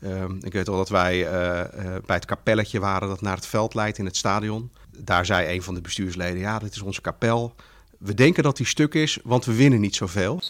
Ehm, ik weet al dat wij eh, eh, bij het kapelletje waren dat naar het veld leidt in het stadion. Daar zei een van de bestuursleden, ja, dit is onze kapel. We denken dat die stuk is, want we winnen niet zoveel.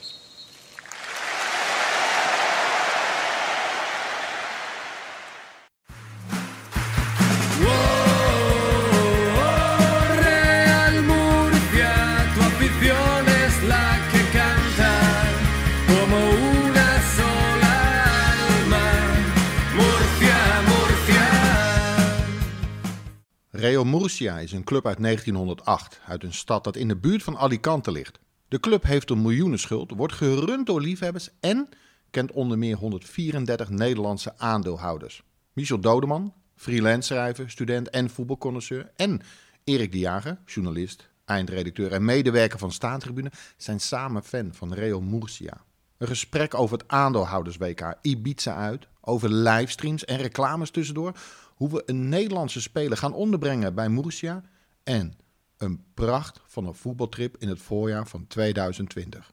Murcia is een club uit 1908, uit een stad dat in de buurt van Alicante ligt. De club heeft een miljoenenschuld, wordt gerund door liefhebbers en kent onder meer 134 Nederlandse aandeelhouders. Michel Dodeman, freelance schrijver, student en voetbalconnoisseur. En Erik de Jager, journalist, eindredacteur en medewerker van Staantribune, zijn samen fan van Real Murcia. Een gesprek over het aandeelhouders-WK Ibiza uit, over livestreams en reclames tussendoor, hoe we een Nederlandse speler gaan onderbrengen bij Murcia en een pracht van een voetbaltrip in het voorjaar van 2020.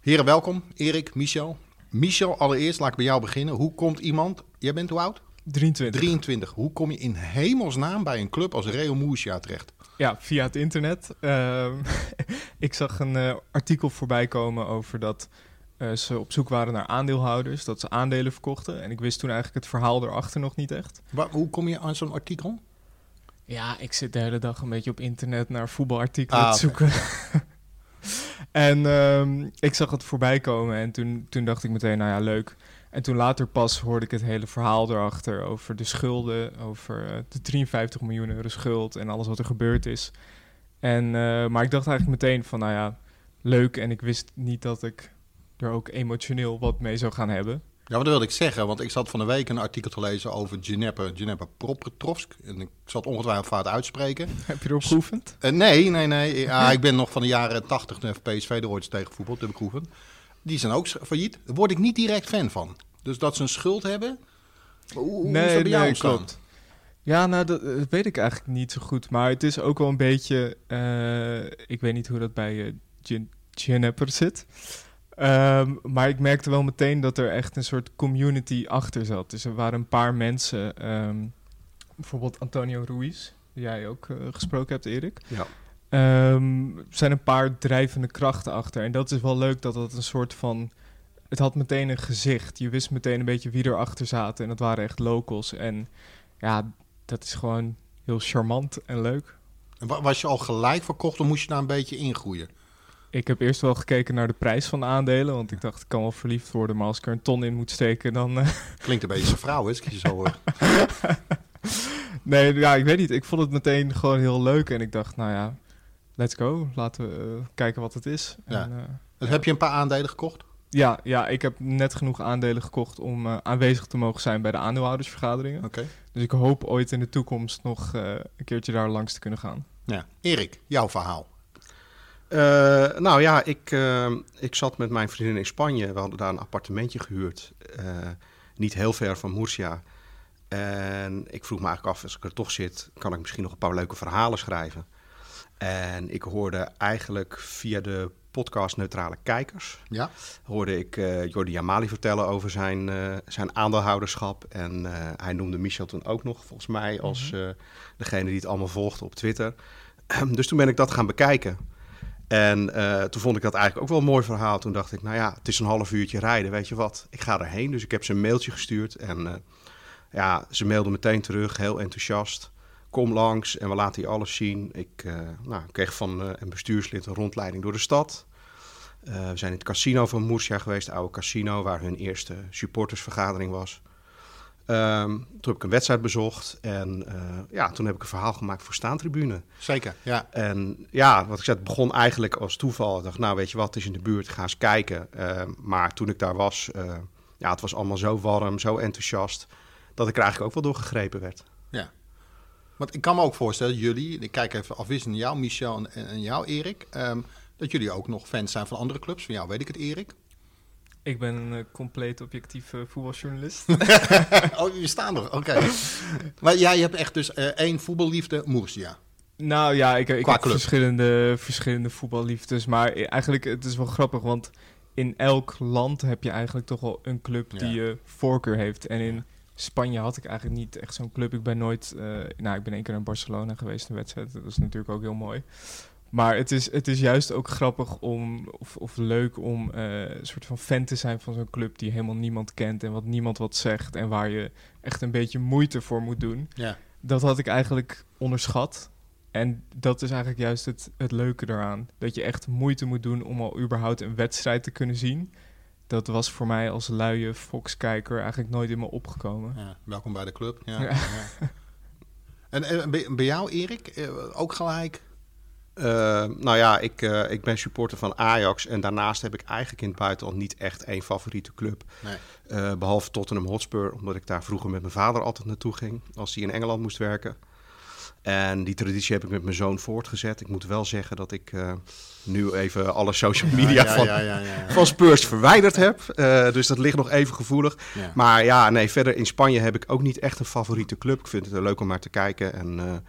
Heren, welkom. Erik, Michel. Michel, allereerst laat ik bij jou beginnen. Hoe komt iemand, jij bent hoe oud? 23. 23. Hoe kom je in hemelsnaam bij een club als Real Murcia terecht? Ja, via het internet. Ehm, ik zag een eh, artikel voorbij komen over dat eh, ze op zoek waren naar aandeelhouders, dat ze aandelen verkochten. En ik wist toen eigenlijk het verhaal erachter nog niet echt. Hoe kom je aan zo'n artikel? Ja, ik zit de hele dag een beetje op internet naar voetbalartikelen Ah, te zoeken. en ehm, ik zag het voorbij komen en toen, toen dacht ik meteen, nou ja, leuk. En toen later pas hoorde ik het hele verhaal erachter over de schulden, over eh, de 53 miljoen euro schuld en alles wat er gebeurd is. En, eh, maar ik dacht eigenlijk meteen van, nou ja, leuk. En ik wist niet dat ik er ook emotioneel wat mee zou gaan hebben. Ja, wat wilde ik zeggen? Want ik zat van de week een artikel te lezen over Djenepe, Djenepe Propetrovsk. En ik zal het ongetwijfeld fout uitspreken. Heb je erop geoefend? Eh, nee, nee, nee. Ja, ik ben nog van de jaren 80 toen PSV er ooit tegen voetbal, heb ik geoefend. Die zijn ook failliet. Daar word ik niet direct fan van. Dus dat ze een schuld hebben. Hoe, hoe is dat bij jou klopt. Ja, nou, dat, dat weet ik eigenlijk niet zo goed. Maar het is ook wel een beetje... eh, ik weet niet hoe dat bij uh, zit. Ehm, maar ik merkte wel meteen dat er echt een soort community achter zat. Dus er waren een paar mensen... ehm, bijvoorbeeld Antonio Ruiz, die jij ook eh, gesproken hebt, Erik. Ja. Ehm, er zijn een paar drijvende krachten achter. En dat is wel leuk dat dat een soort van... Het had meteen een gezicht. Je wist meteen een beetje wie erachter zaten. En dat waren echt locals. En ja, dat is gewoon heel charmant en leuk. En wa- was je al gelijk verkocht of moest je daar een beetje ingroeien? Ik heb eerst wel gekeken naar de prijs van de aandelen. Want ik dacht, ik kan wel verliefd worden. Maar als ik er een ton in moet steken, dan... eh, Klinkt een beetje een vrouw, ik je zo hoor. nee, ja, ik weet niet. Ik vond het meteen gewoon heel leuk. En ik dacht, nou ja, let's go. Laten we eh, kijken wat het is. Ja. En, eh, Dus heb je een paar aandelen gekocht? Ja, ja, ik heb net genoeg aandelen gekocht om aanwezig te mogen zijn bij de aandeelhoudersvergaderingen. Oké. Dus ik hoop ooit in de toekomst nog een keertje daar langs te kunnen gaan. Ja. Erik, jouw verhaal. Eh, nou ja, ik, eh, ik zat met mijn vriendin in Spanje. We hadden daar een appartementje gehuurd. eh, niet heel ver van Murcia. En ik vroeg me eigenlijk af, als ik er toch zit, kan ik misschien nog een paar leuke verhalen schrijven. En ik hoorde eigenlijk via de podcast Neutrale Kijkers, Ja? hoorde ik Jordi Jamali vertellen over zijn, zijn aandeelhouderschap. En hij noemde Michel toen ook nog, volgens mij, als eh, degene die het allemaal volgde op Twitter. dus toen ben ik dat gaan bekijken. En eh, toen vond ik dat eigenlijk ook wel een mooi verhaal. Toen dacht ik, nou ja, het is een half uurtje rijden, weet je wat. Ik ga erheen. Dus ik heb ze een mailtje gestuurd. En eh, ja, ze mailden meteen terug, heel enthousiast. Kom langs en we laten je alles zien. Ik eh, nou, kreeg van een bestuurslid een rondleiding door de stad. We zijn in het casino van Murcia geweest, het oude casino, waar hun eerste supportersvergadering was. Ehm, toen heb ik een wedstrijd bezocht en eh, ja, toen heb ik een verhaal gemaakt voor Staantribune. Zeker, ja. En ja, wat ik zei, het begon eigenlijk als toeval. Ik dacht, nou weet je wat, het is in de buurt, ga eens kijken. Ehm, maar toen ik daar was, eh, ja, het was allemaal zo warm, zo enthousiast, dat ik er eigenlijk ook wel door gegrepen werd. ja. Want ik kan me ook voorstellen, jullie, ik kijk even afwisselend naar jou, Michel en, en jou, Erik, ehm, dat jullie ook nog fans zijn van andere clubs. Van jou weet ik het, Erik. Ik ben een eh, compleet objectieve voetbaljournalist. oh, je staan er, oké. maar jij hebt echt dus eh, één voetballiefde, Murcia. nou ja, ik, ik Qua heb club. verschillende, verschillende voetballiefdes. Maar eigenlijk, het is wel grappig, want in elk land heb je eigenlijk toch wel een club Ja. die je voorkeur heeft. En in Spanje had ik eigenlijk niet echt zo'n club. Ik ben nooit... eh, nou, ik ben één keer naar Barcelona geweest, een wedstrijd. Dat is natuurlijk ook heel mooi. Maar het is, het is juist ook grappig om, of, of leuk om eh, een soort van fan te zijn van zo'n club die helemaal niemand kent en wat niemand wat zegt en waar je echt een beetje moeite voor moet doen. Ja. Dat had ik eigenlijk onderschat. En dat is eigenlijk juist het, het leuke eraan. Dat je echt moeite moet doen om al überhaupt een wedstrijd te kunnen zien. Dat was voor mij als luie Fox-kijker eigenlijk nooit in me opgekomen. Ja, welkom bij de club. Ja. En, en bij, bij jou, Erik, eh, ook gelijk? Eh, nou ja, ik, eh, ik ben supporter van Ajax. En daarnaast heb ik eigenlijk in het buitenland niet echt één favoriete club. Nee. Eh, behalve Tottenham Hotspur, omdat ik daar vroeger met mijn vader altijd naartoe ging. Als hij in Engeland moest werken. En die traditie heb ik met mijn zoon voortgezet. Ik moet wel zeggen dat ik nu even alle social media ja, van, ja, ja, van Spurs verwijderd heb. Dus dat ligt nog even gevoelig. Maar ja, nee, verder in Spanje heb ik ook niet echt een favoriete club. Ik vind het leuk om naar te kijken. En,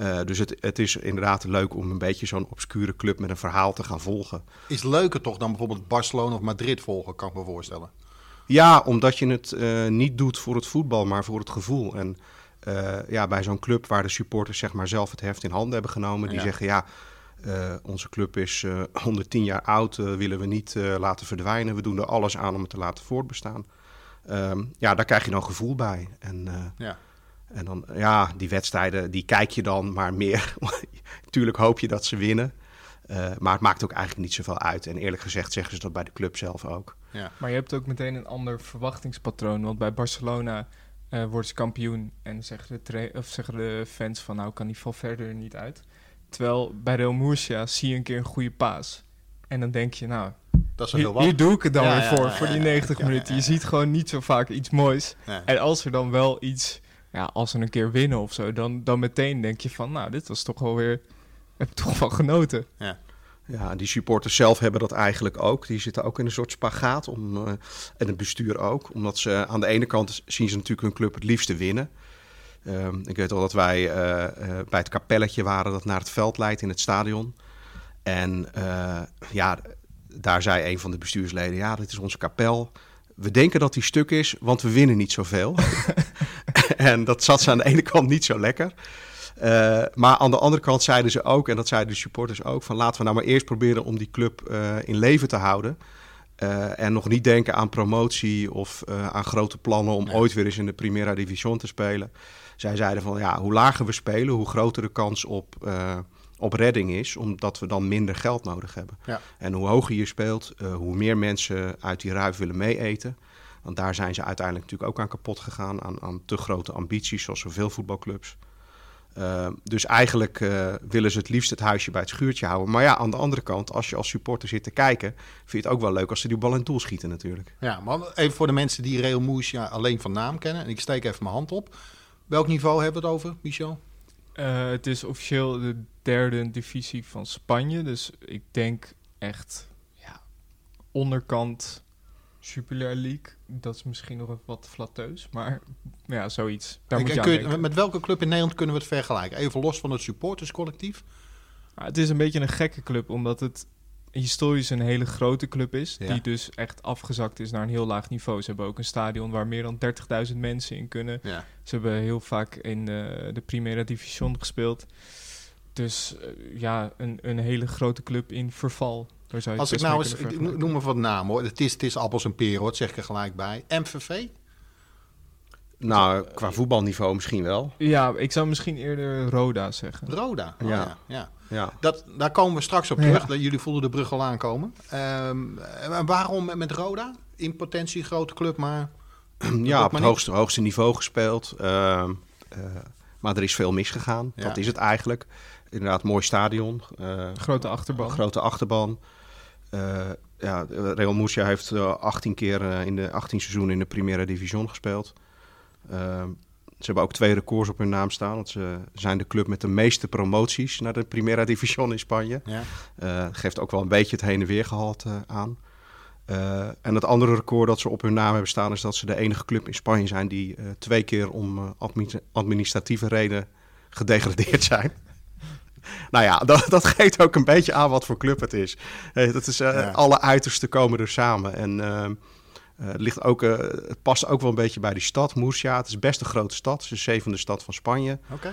eh, dus het, het is inderdaad leuk om een beetje zo'n obscure club met een verhaal te gaan volgen. Is leuker toch dan bijvoorbeeld Barcelona of Madrid volgen, kan ik me voorstellen. Ja, omdat je het eh, niet doet voor het voetbal, maar voor het gevoel. En eh, ja, bij zo'n club waar de supporters zeg maar zelf het heft in handen hebben genomen, die Ja. zeggen ja, onze club is eh 110 jaar oud, willen we niet laten verdwijnen. We doen er alles aan om het te laten voortbestaan. Ehm, ja, daar krijg je dan gevoel bij. En, Ja. En dan, ja, die wedstrijden, die kijk je dan maar meer. Tuurlijk hoop je dat ze winnen. Eh, maar het maakt ook eigenlijk niet zoveel uit. En eerlijk gezegd zeggen ze dat bij de club zelf ook. Ja. Maar je hebt ook meteen een ander verwachtingspatroon. Want bij Barcelona eh wordt ze kampioen en zeggen de, of zeggen de fans van nou kan die Valverde er niet uit. Terwijl bij Real Murcia zie je een keer een goede paas. En dan denk je nou, Dat is hier, wat. hier doe ik het dan Ja, weer ja, voor, ja, voor ja, die ja, 90 ja, ja, minuten. ja. Je ziet gewoon niet zo vaak iets moois. Ja. En als er dan wel iets, ja, als ze een keer winnen of zo, dan, dan meteen denk je van nou, dit was toch wel weer, heb ik toch wel genoten. Ja, die supporters zelf hebben dat eigenlijk ook. Die zitten ook in een soort spagaat. Om, eh, en het bestuur ook. Omdat ze aan de ene kant zien ze natuurlijk hun club het liefste winnen. Ehm, ik weet al dat wij eh, eh, bij het kapelletje waren dat naar het veld leidt in het stadion. En eh, ja, daar zei een van de bestuursleden: Ja, dit is onze kapel. We denken dat die stuk is, want we winnen niet zoveel. en dat zat ze aan de ene kant niet zo lekker. Eh, maar aan de andere kant zeiden ze ook, en dat zeiden de supporters ook, van laten we nou maar eerst proberen om die club eh, in leven te houden. Eh, en nog niet denken aan promotie of aan grote plannen om ooit weer eens in de Primera Division te spelen. Zij zeiden van ja, hoe lager we spelen, hoe groter de kans op, op redding is, omdat we dan minder geld nodig hebben. Ja. En hoe hoger je speelt, hoe meer mensen uit die ruif willen meeeten. Want daar zijn ze uiteindelijk natuurlijk ook aan kapot gegaan, aan, aan te grote ambities, zoals zoveel voetbalclubs. Uh, dus eigenlijk uh, willen ze het liefst het huisje bij het schuurtje houden. Maar ja, aan de andere kant, als je als supporter zit te kijken, vind je het ook wel leuk als ze die bal in het doel schieten natuurlijk. Ja, maar even voor de mensen die Real Murcia alleen van naam kennen. En ik steek even mijn hand op. Welk niveau hebben we het over, Michel? Uh, het is officieel de derde divisie van Spanje. Dus ik denk echt ja, onderkant Super League. Dat is misschien nog wat flatteus, maar ja, zoiets. Daar Ik, moet je met welke club in Nederland kunnen we het vergelijken? Even los van het supporterscollectief. Ah, het is een beetje een gekke club, omdat het historisch een hele grote club is. Ja. Die dus echt afgezakt is naar een heel laag niveau. Ze hebben ook een stadion waar meer dan 30.000 mensen in kunnen. Ja. Ze hebben heel vaak in de, de Primera Division gespeeld. Dus eh, ja, een, een hele grote club in verval. Als ik nou eens, ik noem me wat naam hoor. Het is, het is appels en peren hoor, dat zeg ik er gelijk bij. MVV? Nou, qua voetbalniveau misschien wel. Ja, ik zou misschien eerder Roda zeggen. Roda. Oh, Ja. ja. Ja, Ja. Dat, daar komen we straks op Ja. terug. Dat jullie voelden de brug al aankomen. Ehm, en waarom met- met Roda? In potentie grote club, maar... ja, op maar het hoogste, hoogste niveau gespeeld. Ehm, eh, maar er is veel misgegaan. Ja. Dat is het eigenlijk. Inderdaad, mooi stadion. eh, Grote achterban. grote achterban. Eh, ja, Real Murcia heeft eh, 18 keer eh, in de 18 seizoenen in de Primera Division gespeeld. Ehm, ze hebben ook twee records op hun naam staan. Want ze zijn de club met de meeste promoties naar de Primera Division in Spanje. Ja. Eh, geeft ook wel een beetje het heen en weer gehalte aan. Eh, en het andere record dat ze op hun naam hebben staan... is dat ze de enige club in Spanje zijn... die eh, twee keer om eh, admi- administratieve reden gedegradeerd zijn. nou ja, dat, dat geeft ook een beetje aan wat voor club het is. Eh, dat is eh, Ja. Alle uitersten komen er samen. En ehm, Eh, het, ligt ook, het past ook wel een beetje bij die stad, Murcia. Het is best een grote stad. Het is de zevende stad van Spanje. Oké.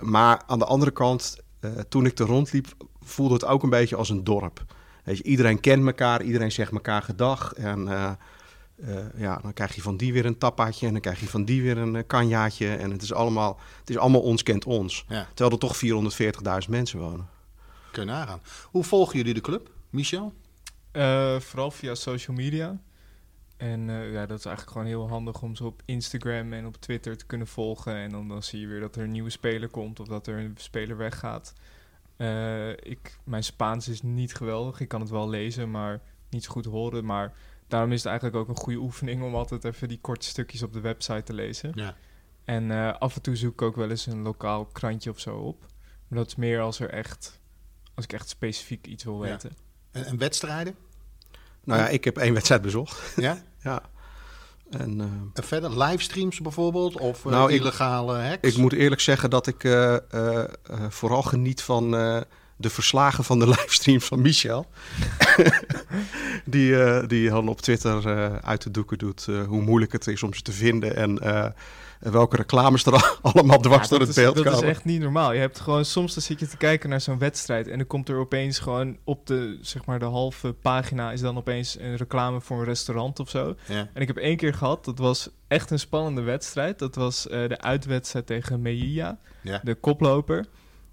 Maar aan de andere kant, toen ik er rondliep, voelde het ook een beetje als een dorp. Weet je, iedereen kent elkaar, iedereen zegt elkaar gedag. En eh, ja, dan krijg je van die weer een tappaatje en dan krijg je van die weer een eh, kanjaatje. En het is allemaal, het is allemaal ons kent ons. Ja, Terwijl er toch 440.000 mensen wonen. kun je nagaan. Hoe volgen jullie de club, Michel? Eh, vooral via social media. En eh, ja, dat is eigenlijk gewoon heel handig om ze op Instagram en op Twitter te kunnen volgen. En dan, dan zie je weer dat er een nieuwe speler komt of dat er een speler weggaat. Eh, ik, mijn Spaans is niet geweldig. Ik kan het wel lezen, maar niet zo goed horen. Maar daarom is het eigenlijk ook een goede oefening om altijd even die korte stukjes op de website te lezen. Ja. En eh, af en toe zoek ik ook wel eens een lokaal krantje of zo op. Maar dat is meer als er echt, als ik echt specifiek iets wil Ja. weten. En, en wedstrijden? Nou ja, ik heb één wedstrijd bezocht. Ja? Ja. En eh, En verder livestreams bijvoorbeeld? Of eh, Nou, ik- illegale hacks? ik moet eerlijk zeggen dat ik eh, eh, eh, vooral geniet van eh, de verslagen van de livestreams van Michel. die, eh, die dan op Twitter eh, uit de doeken doet eh, hoe moeilijk het is om ze te vinden. En eh, welke reclames er allemaal dwars Ja, door dat het is- beeld dat komen. is echt niet normaal. Je hebt gewoon soms dan zit je te kijken naar zo'n wedstrijd en dan komt er opeens gewoon op de zeg maar de halve pagina is dan opeens een reclame voor een restaurant of zo. Ja. En ik heb één keer gehad, dat was echt een spannende wedstrijd. Dat was eh, de uitwedstrijd tegen Meilla, Ja. de koploper.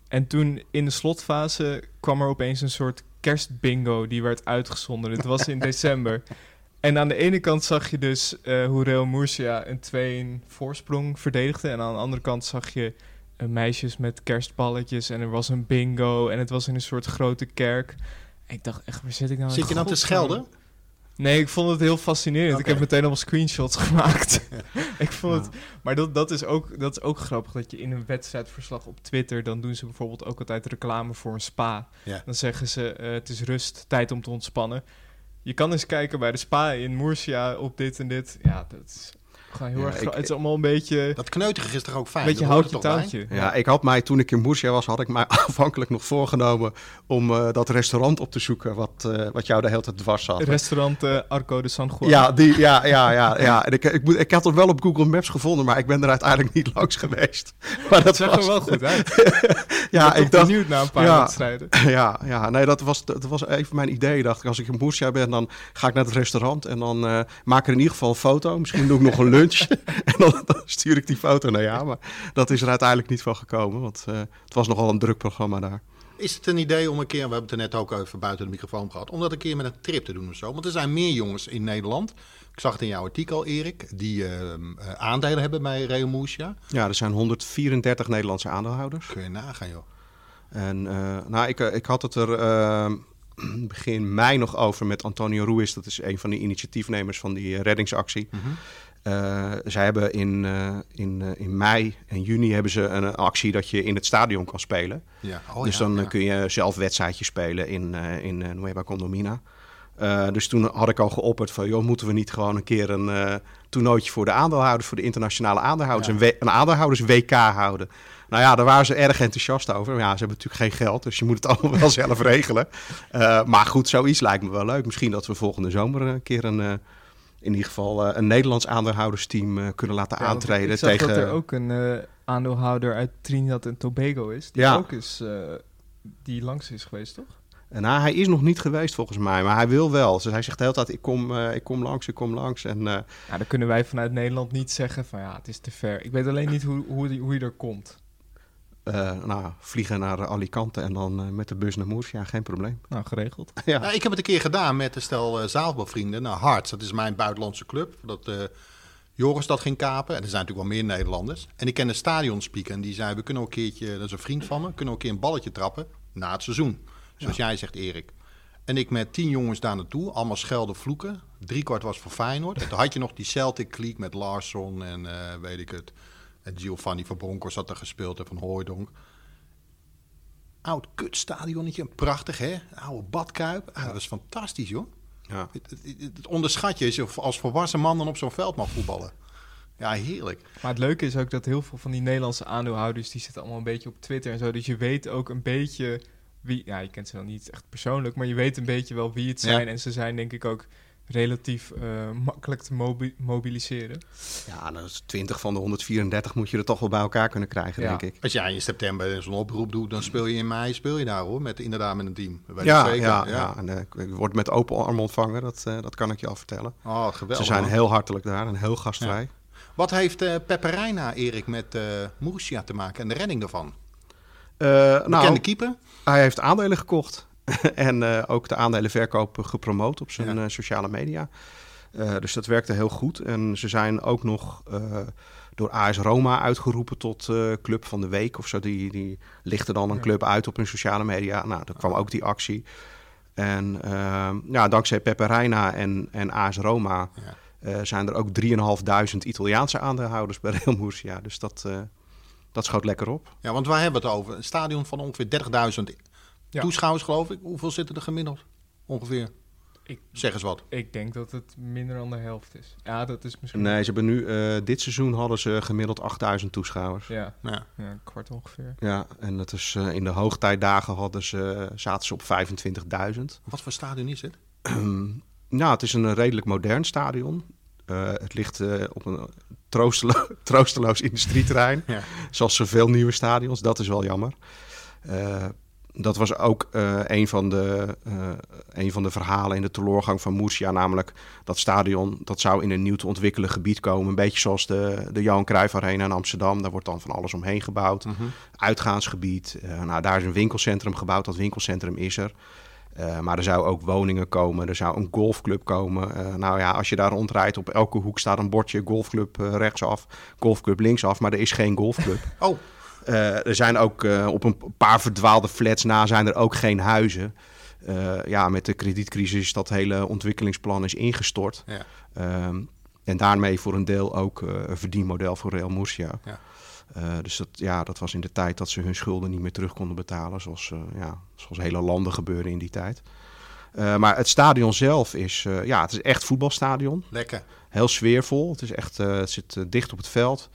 En toen in de slotfase kwam er opeens een soort kerstbingo die werd uitgezonden. Het was in december. En aan de ene kant zag je dus eh, hoe Real Murcia een 2-1 voorsprong verdedigde. En aan de andere kant zag je eh, meisjes met kerstballetjes. En er was een bingo. En het was in een soort grote kerk. En ik dacht echt, waar zit ik nou in Zit je dan te schelden? Nee, ik vond het heel fascinerend. Ik heb meteen allemaal screenshots gemaakt. ik vond het, maar dat, dat, is ook, dat is ook grappig, dat je in een wedstrijdverslag op Twitter... dan doen ze bijvoorbeeld ook altijd reclame voor een spa. Ja. Dan zeggen ze, eh, het is rust, tijd om te ontspannen. Je kan eens kijken bij de spa in Murcia op dit en dit. Ja, dat is gewoon heel Ja, erg... ik- het is allemaal een beetje, Dat kneutige is toch ook fijn? een beetje houtje er bij? Ja, ik had mij toen ik in Murcia was, had ik mij aanvankelijk nog voorgenomen om eh, dat restaurant op te zoeken wat, eh, wat jou de hele tijd dwars zat. Restaurant eh, Arco de San Juan. Ja, die, ja, ja, ja, ja. En ik, ik, moet, ik had het wel op Google Maps gevonden, maar ik ben er uiteindelijk niet langs geweest. Maar dat dat zag er was, wel goed uit. ja, ik ik dacht, benieuwd naar een paar Ja. wedstrijden. ja, ja, nee, dat was, dat was even mijn idee. Dacht ik, als ik in Murcia ben, dan ga ik naar het restaurant en dan eh, maak ik er in ieder geval een foto. Misschien doe ik nog een lunch en dan, dan stuur ik die foto naar jou. Maar dat is er uiteindelijk niet van gekomen, want eh, het was nogal een druk programma daar. Is het een idee om een keer, we hebben het er net ook even buiten de microfoon gehad, om dat een keer met een trip te doen of zo? Want er zijn meer jongens in Nederland. Ik zag het in jouw artikel, Erik, die ehm, eh, aandelen hebben bij Real Murcia. Ja, er zijn 134 Nederlandse aandeelhouders. Kun je nagaan, joh. En eh, nou, ik, ik had het er eh, begin mei nog over met Antonio Ruiz. Dat is een van de initiatiefnemers van die reddingsactie. Mhm. Eh, zij hebben in, eh, in, eh, in mei en juni hebben ze een, actie dat je in het stadion kan spelen. Ja. Oh, dus ja, dan ja. kun je zelf wedstrijdjes spelen in, in Nueva Condomina. Dus toen had ik al geopperd van, joh, moeten we niet gewoon een keer een toernooitje voor de aandeelhouders, voor de internationale aandeelhouders, een, aandeelhouders WK houden. Nou ja, daar waren ze erg enthousiast over. Maar ja, ze hebben natuurlijk geen geld, dus je moet het allemaal wel zelf regelen. Maar goed, zoiets lijkt me wel leuk. Misschien dat we volgende zomer een keer een, in ieder geval eh, een Nederlands aandeelhoudersteam eh, kunnen laten Ja, aantreden Ik zag tegen. dat er ook een eh, aandeelhouder uit Trinidad en Tobago is. Die Ja. ook is, die langs is geweest, toch? En nou, hij is nog niet geweest volgens mij, maar hij wil wel. Dus hij zegt de hele tijd, ik kom, ik kom langs, ik kom langs. En eh, Ja, dan kunnen wij vanuit Nederland niet zeggen van ja, het is te ver. Ik weet alleen niet hoe, hoe, die, hoe je er komt. Eh, nou, vliegen naar Alicante en dan eh, met de bus naar Murcia, geen probleem. Nou, geregeld. ja. Nou, ik heb het een keer gedaan met een stel uh, zaalvoetbalvrienden naar Hearts. Dat is mijn buitenlandse club. Dat eh, Joris dat ging kapen. En er zijn natuurlijk wel meer Nederlanders. En ik ken de stadionspeaker en die zei... we kunnen ook een keertje, dat is een vriend van me... kunnen we een keer een balletje trappen na het seizoen. Zoals jij zegt, Erik. En ik met tien jongens daar naartoe. Allemaal schelden vloeken. Drie kwart was voor Feyenoord. En toen had je nog die Celtic League met Larsson en eh, weet ik het... En Giovanni van Bronckhorst had er gespeeld en van Hooijdonk. Oud kutstadionnetje, prachtig hè? Oude badkuip. Ah, dat is fantastisch joh. Ja. Het, het, het onderschat je als je als volwassen man dan op zo'n veld mag voetballen. Ja, heerlijk. Maar het leuke is ook dat heel veel van die Nederlandse aandeelhouders... die zitten allemaal een beetje op Twitter en zo. Dus je weet ook een beetje wie... Ja, je kent ze wel niet echt persoonlijk... maar je weet een beetje wel wie het Ja. zijn. En ze zijn denk ik ook relatief eh, makkelijk te mobi- mobiliseren. Ja, dat is 20 van de 134 moet je er toch wel bij elkaar kunnen krijgen, Ja. denk ik. Als jij in september zo'n oproep doet, dan speel je in mei speel je daar hoor. Met, inderdaad met een team. Weet Ja, zeker. ja, ja. En, eh, ik word met open armen ontvangen, dat, eh, dat kan ik je al vertellen. Oh, geweldig. Ze zijn heel hartelijk daar en heel gastvrij. Wat heeft eh Pepperijna, Erik, met eh Murcia te maken en de redding daarvan? Eh, Bekende nou, keeper? hij heeft aandelen gekocht. en eh, ook de aandelenverkoop gepromoot op zijn Ja. eh, sociale media. Eh, dus dat werkte heel goed. En ze zijn ook nog eh, door AS Roma uitgeroepen tot eh, club van de week of zo. Die, die lichten dan een club uit op hun sociale media. Nou, daar kwam ook die actie. En eh, ja, dankzij Pepe Reina en, en AS Roma Ja. eh, zijn er ook 3.500 Italiaanse aandeelhouders bij Real Murcia. Dus dat, eh, dat schoot lekker op. Ja, want waar hebben we het over? Een stadion van ongeveer 30.000 Ja. toeschouwers, geloof ik. Hoeveel zitten er gemiddeld? Ongeveer. Ik, Zeg eens wat. ik denk dat het minder dan de helft is. Ja, dat is misschien... Nee, ze hebben nu, eh, dit seizoen hadden ze gemiddeld 8000 toeschouwers. Ja, Ja. ja, een kwart ongeveer. Ja, en dat is, eh, in de hoogtijdagen hadden ze, zaten ze op 25.000. Wat voor stadion is het? nou, het is een redelijk modern stadion. Eh, het ligt eh, op een troostelo- troosteloos industrieterrein. Ja. Zoals zoveel nieuwe stadions. Dat is wel jammer. Eh, dat was ook eh, een, van de, eh, een van de verhalen in de teleurgang van Murcia. Namelijk dat stadion dat zou in een nieuw te ontwikkelen gebied komen. Een beetje zoals de, de Johan Cruijff Arena in Amsterdam. Daar wordt dan van alles omheen gebouwd. Uitgaansgebied. Eh, nou, daar is een winkelcentrum gebouwd. Dat winkelcentrum is er. Maar er zou ook woningen komen, er zou een golfclub komen. Nou ja, als je daar rondrijdt, op elke hoek staat een bordje golfclub rechtsaf, golfclub linksaf, maar er is geen golfclub. Oh, Eh, er zijn ook eh, op een paar verdwaalde flats na zijn er ook geen huizen. Eh, ja, met de kredietcrisis is dat hele ontwikkelingsplan is ingestort. ja. Ehm, en daarmee voor een deel ook een verdienmodel voor Real Murcia. Ja. Dus dat, ja, dat was in de tijd dat ze hun schulden niet meer terug konden betalen. Zoals, ja, zoals hele landen gebeurden in die tijd. Maar het stadion zelf is, ja, het is echt voetbalstadion. lekker. Heel sfeervol. Het, is echt, het zit dicht op het veld.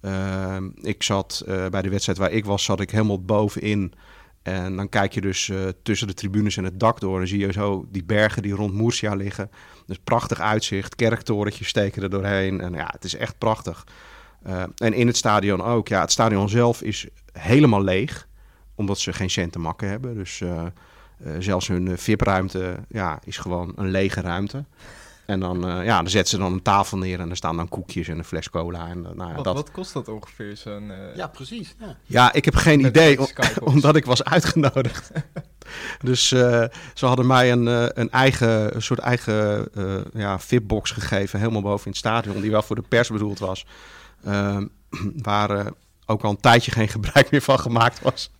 Ehm, ik zat eh, bij de wedstrijd waar ik was, zat ik helemaal bovenin. En dan kijk je dus eh, tussen de tribunes en het dak door. Dan zie je zo die bergen die rond Murcia liggen. Dus prachtig uitzicht. Kerktorentjes steken er doorheen. En ja, het is echt prachtig. Eh, en in het stadion ook. Ja, het stadion zelf is helemaal leeg. Omdat ze geen cent te makken hebben. Dus eh, zelfs hun VIP-ruimte ja, is gewoon een lege ruimte. En dan, eh, ja, dan zetten ze dan een tafel neer en er staan dan koekjes en een fles cola. En, eh, nou, ja, Wat, dat, wat kost dat ongeveer, zo'n... eh, Ja, precies. Ja. ja, ik heb geen Met idee, omdat ik was uitgenodigd. dus eh, ze hadden mij een, eh, een eigen, een soort eigen eh, ja, VIP-box gegeven, helemaal boven in het stadion, die wel voor de pers bedoeld was. Ehm, waar ook al een tijdje geen gebruik meer van gemaakt was.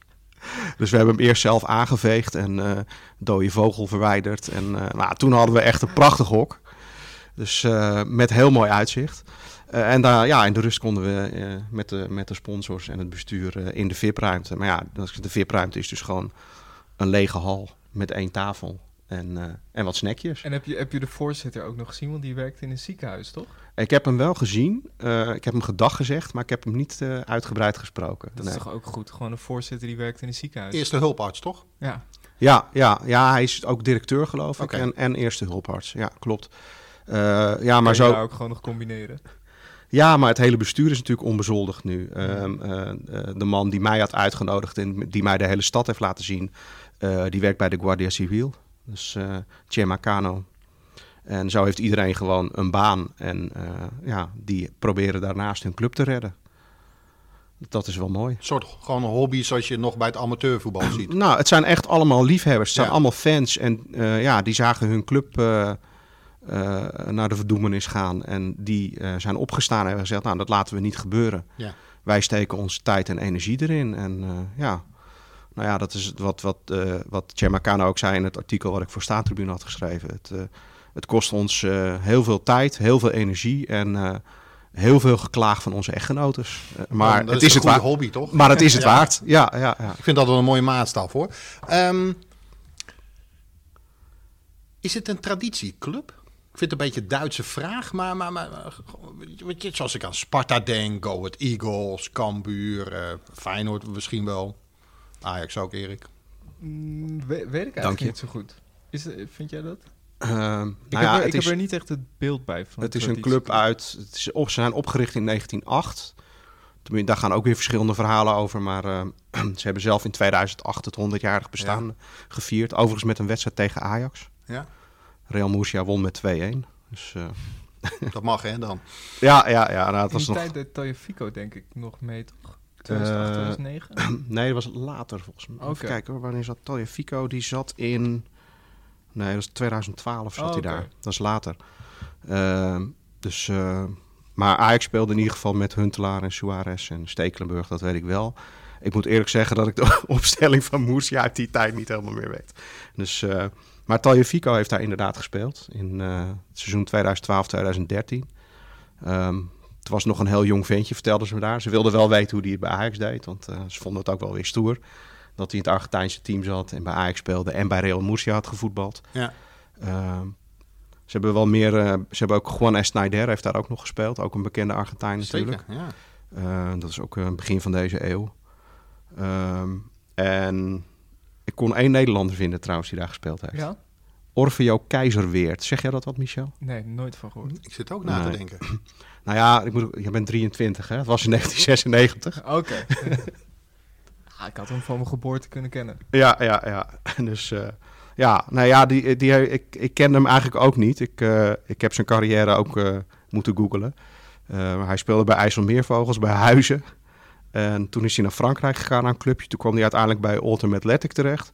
Dus we hebben hem eerst zelf aangeveegd en eh dode vogel verwijderd. En eh, nou, toen hadden we echt een prachtig hok. Dus eh, met heel mooi uitzicht. Eh, en daar, ja, in de rust konden we eh, met, de, met de sponsors en het bestuur eh, in de VIP-ruimte. Maar ja, de VIP-ruimte is dus gewoon een lege hal met één tafel en, eh, en wat snackjes. En heb je, heb je de voorzitter ook nog gezien? Want die werkt in een ziekenhuis, toch? Ik heb hem wel gezien. eh, ik heb hem gedag gezegd, maar ik heb hem niet eh, uitgebreid gesproken. Dat Nee. is toch ook goed? Gewoon een voorzitter die werkt in een ziekenhuis. Eerste hulparts, toch? Ja. Ja, ja, ja, hij is ook directeur, geloof ik. En, en eerste hulparts. Ja, klopt. Eh, ja, maar zo. ook gewoon nog combineren. Ja, maar het hele bestuur is natuurlijk onbezoldigd nu. Ehm, eh, eh, de man die mij had uitgenodigd en die mij de hele stad heeft laten zien, eh, die werkt bij de Guardia Civil. Dus eh Chema Cano. En zo heeft iedereen gewoon een baan. En eh, ja, die proberen daarnaast hun club te redden. Dat is wel mooi. Een soort gewoon een hobby zoals je nog bij het amateurvoetbal ziet. Nou, het zijn echt allemaal liefhebbers. Het zijn Ja. allemaal fans. En eh, ja, die zagen hun club eh, naar de verdoemenis gaan. En die eh, zijn opgestaan en hebben gezegd, nou, dat laten we niet gebeuren. Ja. Wij steken onze tijd en energie erin. En eh, ja, nou ja, dat is wat, wat, wat ook zei in het artikel wat ik voor Staantribune had geschreven. Het, het kost ons heel veel tijd, heel veel energie en heel veel geklaag van onze echtgenotes. Eh, maar het is, een het waard. hobby, toch? Maar het is het Ja. waard. Ja, ja, ja. Ik vind dat wel een mooie maatstaf hoor. Ehm, is het een traditieclub? Ik vind het een beetje een Duitse vraag, maar, maar, maar maar, weet je, zoals ik aan Sparta denk, Go Ahead Eagles, Cambuur, eh Feyenoord misschien wel. Ajax ook, Erik. Mm, we- weet ik eigenlijk niet zo goed. Is, het- vind jij dat? Ehm, nou Ik, ja, heb, er, het ik is, heb er niet echt het beeld bij. Van het is een club uit. Het is op, ze zijn opgericht in 1908. Tenminste, daar gaan ook weer verschillende verhalen over. Maar ze hebben zelf in 2008 het 100-jarig bestaan gevierd. Overigens met een wedstrijd tegen Ajax. Ja, Real Murcia won met 2-1. Dus eh, dat mag hè dan. ja, ja, ja. Nou, het In was die nog. tijd deed Tagliafico denk ik nog mee, toch? 2008, Eh, 2009? Nee, dat was later volgens mij. Oké. Even kijken hoor. Wanneer zat Fico? Die zat in. Nee, dat was 2012 zat Oh, hij daar. Dat is later. Ehm, dus. eh, maar Ajax speelde in ieder geval met Huntelaar en Suarez en Stekelenburg, dat weet ik wel. Ik moet eerlijk zeggen dat ik de opstelling van Moersia uit die tijd niet helemaal meer weet. Dus, eh, maar Fico heeft daar inderdaad gespeeld in eh, het seizoen 2012-2013. Ehm, het was nog een heel jong ventje, vertelden ze me daar. Ze wilden wel weten hoe hij het bij Ajax deed, want eh, ze vonden het ook wel weer stoer. Dat hij in het Argentijnse team zat en bij Ajax speelde en bij Real Murcia had gevoetbald. Ja. Ehm, ze hebben wel meer. eh, ze hebben ook Juan Snyder heeft daar ook nog gespeeld. Ook een bekende Argentijn natuurlijk. Zeker, ja. Dat is ook begin van deze eeuw. Ehm, en ik kon één Nederlander vinden trouwens die daar gespeeld heeft. Ja? Orfeo Keizerweert. Zeg jij dat wat, Michel? Nee, nooit van gehoord. Ik zit ook na te denken. Nou ja, ik moet, je bent 23 hè? Het was in 1996. Oké. Ah, ik had hem van mijn geboorte kunnen kennen. Ja, ja, ja. Dus eh, ja, nou ja, die, die, ik, ik ken hem eigenlijk ook niet. Ik, eh, ik heb zijn carrière ook eh, moeten googlen. Eh, maar hij speelde bij IJsselmeervogels, bij Huizen. En toen is hij naar Frankrijk gegaan naar een clubje. Toen kwam hij uiteindelijk bij Alton Athletic terecht.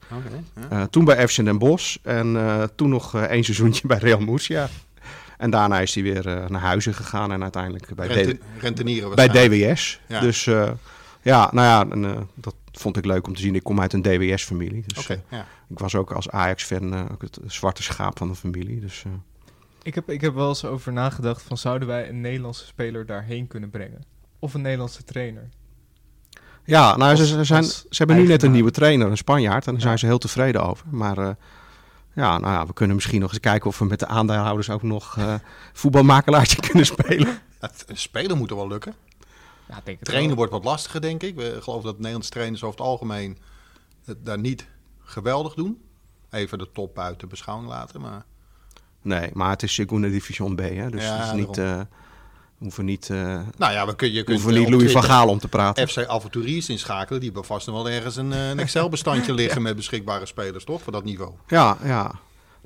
Eh, toen bij FC Den Bosch. En eh, toen nog eh, één seizoentje bij Real Murcia. En daarna is hij weer eh, naar Huizen gegaan. En uiteindelijk bij, Rente- D- rentenieren bij. DWS. Ja. Dus eh, ja, nou ja, en, eh, dat vond ik leuk om te zien. Ik kom uit een DWS-familie. Dus ja. ik was ook als Ajax-fan eh, ook het zwarte schaap van de familie. Dus eh, Ik heb, ik heb wel eens over nagedacht van zouden wij een Nederlandse speler daarheen kunnen brengen? Of een Nederlandse trainer? Ja, nou, ze, Als- ze, zijn, ze hebben nu net een nieuwe trainer, een Spanjaard. En daar zijn ze heel tevreden over. Maar eh, ja, nou ja, we kunnen misschien nog eens kijken of we met de aandeelhouders ook nog eh voetbalmakelaartje kunnen spelen. Het spelen moet er wel lukken. Ja, denk het Trainen wel. wordt wat lastiger, denk ik. We geloven dat Nederlandse trainers over het algemeen het daar niet geweldig doen. Even de top buiten beschouwing laten. Maar Nee, maar het is Segunda Division B, hè? Dus Ja, het is niet, eh, hoeven niet, eh, nou ja, we kun, je we kunt hoeven niet Louis van Gaal om te praten. FC Avonturiers inschakelen. Die hebben vast nog wel ergens een, eh, een Excel-bestandje liggen met beschikbare spelers, toch? Voor dat niveau. Ja, ja.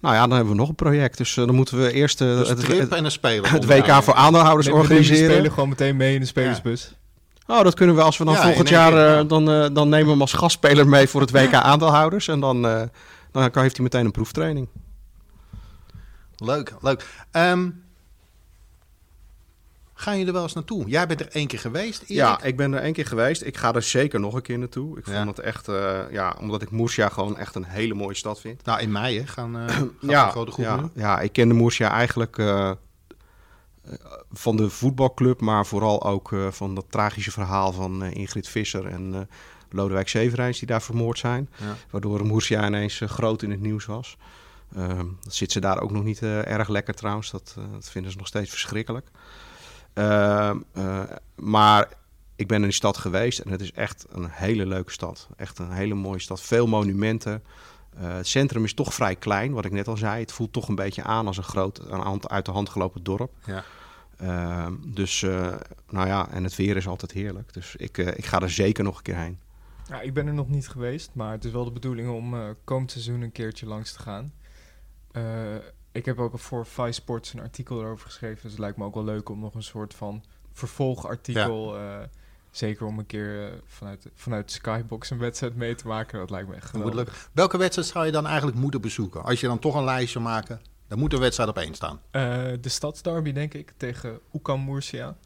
Nou ja, dan hebben we nog een project. Dus eh, dan moeten we eerst eh, Dus het, trip het, en een speler. het. WK voor aandeelhouders organiseren. speler gewoon meteen mee in de spelersbus. Oh, dat kunnen we als we dan Ja, volgend jaar... keer, eh, dan, eh, dan nemen we hem als gastspeler mee voor het WK aandeelhouders. En dan, eh, dan kan, heeft hij meteen een proeftraining. Leuk, leuk. Ehm gaan jullie er wel eens naartoe? Jij bent er één keer geweest, Erik? Ja, ik ben er één keer geweest. Ik ga er zeker nog een keer naartoe. Ik Ja. vond het echt... eh, ja, omdat ik Murcia gewoon echt een hele mooie stad vind. Nou, in mei hè, gaan, eh gaat ja, een grote groep ja, nu. ja, ik kende Murcia eigenlijk eh, eh, van de voetbalclub, maar vooral ook eh, van dat tragische verhaal van eh, Ingrid Visser en eh, Lodewijk Severijns die daar vermoord zijn. Ja. Waardoor Murcia ineens eh, groot in het nieuws was. Ehm, dat zit ze daar ook nog niet eh, erg lekker trouwens. Dat, eh, dat vinden ze nog steeds verschrikkelijk. Ehm, eh, maar ik ben in die stad geweest en het is echt een hele leuke stad. Echt een hele mooie stad. Veel monumenten. Eh, het centrum is toch vrij klein, wat ik net al zei. Het voelt toch een beetje aan als een groot, een uit de hand gelopen dorp. Ja. Ehm, dus, eh, nou ja, en het weer is altijd heerlijk. Dus ik, ik ga er zeker nog een keer heen. Ja, ik ben er nog niet geweest, maar het is wel de bedoeling om komend seizoen een keertje langs te gaan. Ik heb ook voor Vice Sports een artikel erover geschreven, dus het lijkt me ook wel leuk om nog een soort van vervolgartikel, eh, zeker om een keer eh, vanuit, vanuit Skybox een wedstrijd mee te maken. Dat lijkt me echt geweldig. Welke wedstrijd zou je dan eigenlijk moeten bezoeken? Als je dan toch een lijstje maken, dan moet een wedstrijd op één staan. Eh, de stadsderby, denk ik, tegen Oekam Murcia.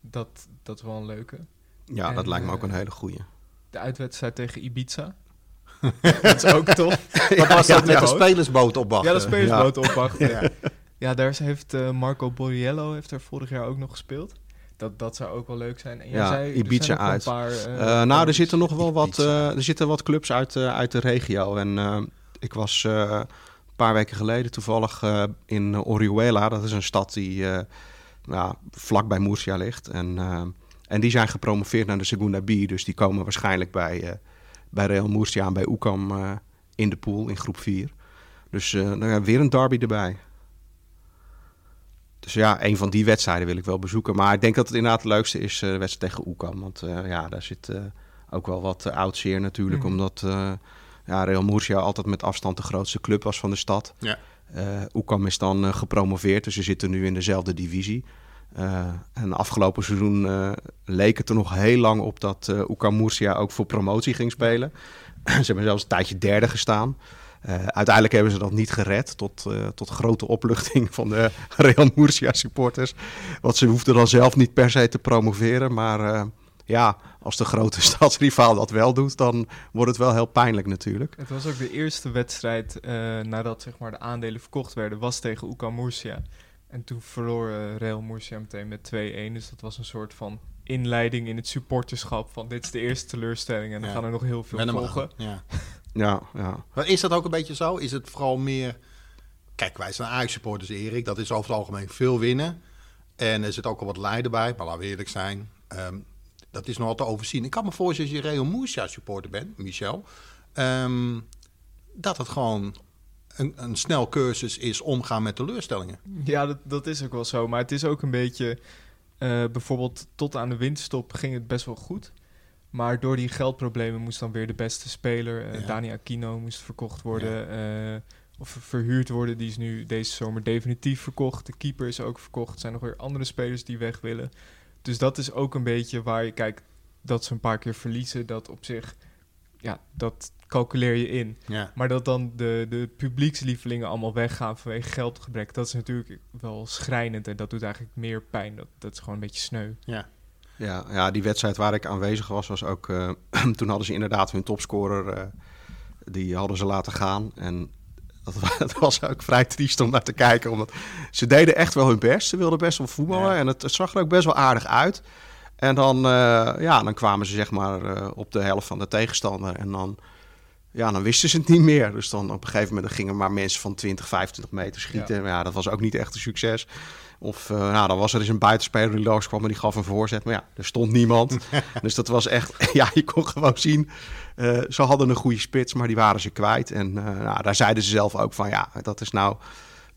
Dat, dat is wel een leuke. Ja, dat lijkt me ook een hele goeie. De uitwedstrijd tegen Ibiza. dat is ook tof. Wat was dat ja, met de spelersboot opwachten? Ja, de spelersboot opwachten. Ja. Ja, daar heeft eh, Marco Borriello heeft er vorig jaar ook nog gespeeld. Dat, dat zou ook wel leuk zijn. En jij Ja, zei, Ibiza uit. Paar, eh, Eh, nou, er zitten nog wel wat, er zitten wat clubs uit, uit de regio. En ik was een paar weken geleden toevallig in Orihuela. Dat is een stad die ja, vlak bij Murcia ligt. En, en die zijn gepromoveerd naar de Segunda B. Dus die komen waarschijnlijk bij, bij Real Murcia en bij Oekam eh, in de pool in groep 4. Dus eh, nou weer een derby erbij. Dus ja, een van die wedstrijden wil ik wel bezoeken. Maar ik denk dat het inderdaad het leukste is eh, de wedstrijd tegen Oekam. Want ja, daar zit ook wel wat uh, oud zeer natuurlijk. Mhm. Omdat eh, ja, Real Murcia altijd met afstand de grootste club was van de stad. Ja. Oekam is dan gepromoveerd, dus ze zitten nu in dezelfde divisie. Eh, en afgelopen seizoen eh, leek het er nog heel lang op dat eh Oekam Murcia ook voor promotie ging spelen. ze hebben zelfs een tijdje derde gestaan. Uiteindelijk hebben ze dat niet gered, tot, eh, tot grote opluchting van de Real Murcia supporters. Want ze hoefden dan zelf niet per se te promoveren. Maar ja, als de grote stadsrivaal dat wel doet, dan wordt het wel heel pijnlijk natuurlijk. Het was ook de eerste wedstrijd nadat zeg maar, de aandelen verkocht werden, was tegen Uka Murcia. En toen verloor eh, Real Murcia meteen met 2-1. Dus dat was een soort van inleiding in het supporterschap van dit is de eerste teleurstelling en dan Ja. gaan er nog heel veel volgen. Ja. Ja, ja. Maar is dat ook een beetje zo? Is het vooral meer... Kijk, wij zijn Ajax-supporters, Erik. Dat is over het algemeen veel winnen. En er zit ook al wat lijden bij. Maar laten we eerlijk zijn. ehm, dat is nogal te overzien. Ik kan me voorstellen, als je Real Murcia-supporter bent, Michel... ehm, dat het gewoon een, een snel cursus is omgaan met teleurstellingen. Ja, dat, dat is ook wel zo. Maar het is ook een beetje... eh, bijvoorbeeld tot aan de winterstop ging het best wel goed. Maar door die geldproblemen moest dan weer de beste speler... eh Ja. Dani Aquino moest verkocht worden. eh, of verhuurd worden. Die is nu deze zomer definitief verkocht. De keeper is ook verkocht. Er zijn nog weer andere spelers die weg willen. Dus dat is ook een beetje waar je kijkt... dat ze een paar keer verliezen. Dat op zich... Ja, dat calculeer je in. Ja. Maar dat dan de, de publiekslievelingen allemaal weggaan vanwege geldgebrek, dat is natuurlijk wel schrijnend en dat doet eigenlijk meer pijn. Dat, dat is gewoon een beetje sneu. Ja. Ja, ja, die wedstrijd waar ik aanwezig was, was ook. eh, toen hadden ze inderdaad hun topscorer. eh, die hadden ze laten gaan. En dat, wa- dat was ook vrij triest om naar te kijken. Omdat ze deden echt wel hun best. Ze wilden best wel voetballen. Ja. En het, het zag er ook best wel aardig uit. En dan, eh, ja, dan kwamen ze zeg maar eh, op de helft van de tegenstander. En dan, ja, dan wisten ze het niet meer. Dus dan op een gegeven moment gingen maar mensen van 20, 25 meter schieten. Ja. Maar ja, dat was ook niet echt een succes. Of uh, nou, dan was er eens een buitenspeler die langskwam en die gaf een voorzet. Maar ja, er stond niemand. dus dat was echt, ja, je kon gewoon zien. Ze hadden een goede spits, maar die waren ze kwijt. En nou, daar zeiden ze zelf ook van, ja, dat is nou,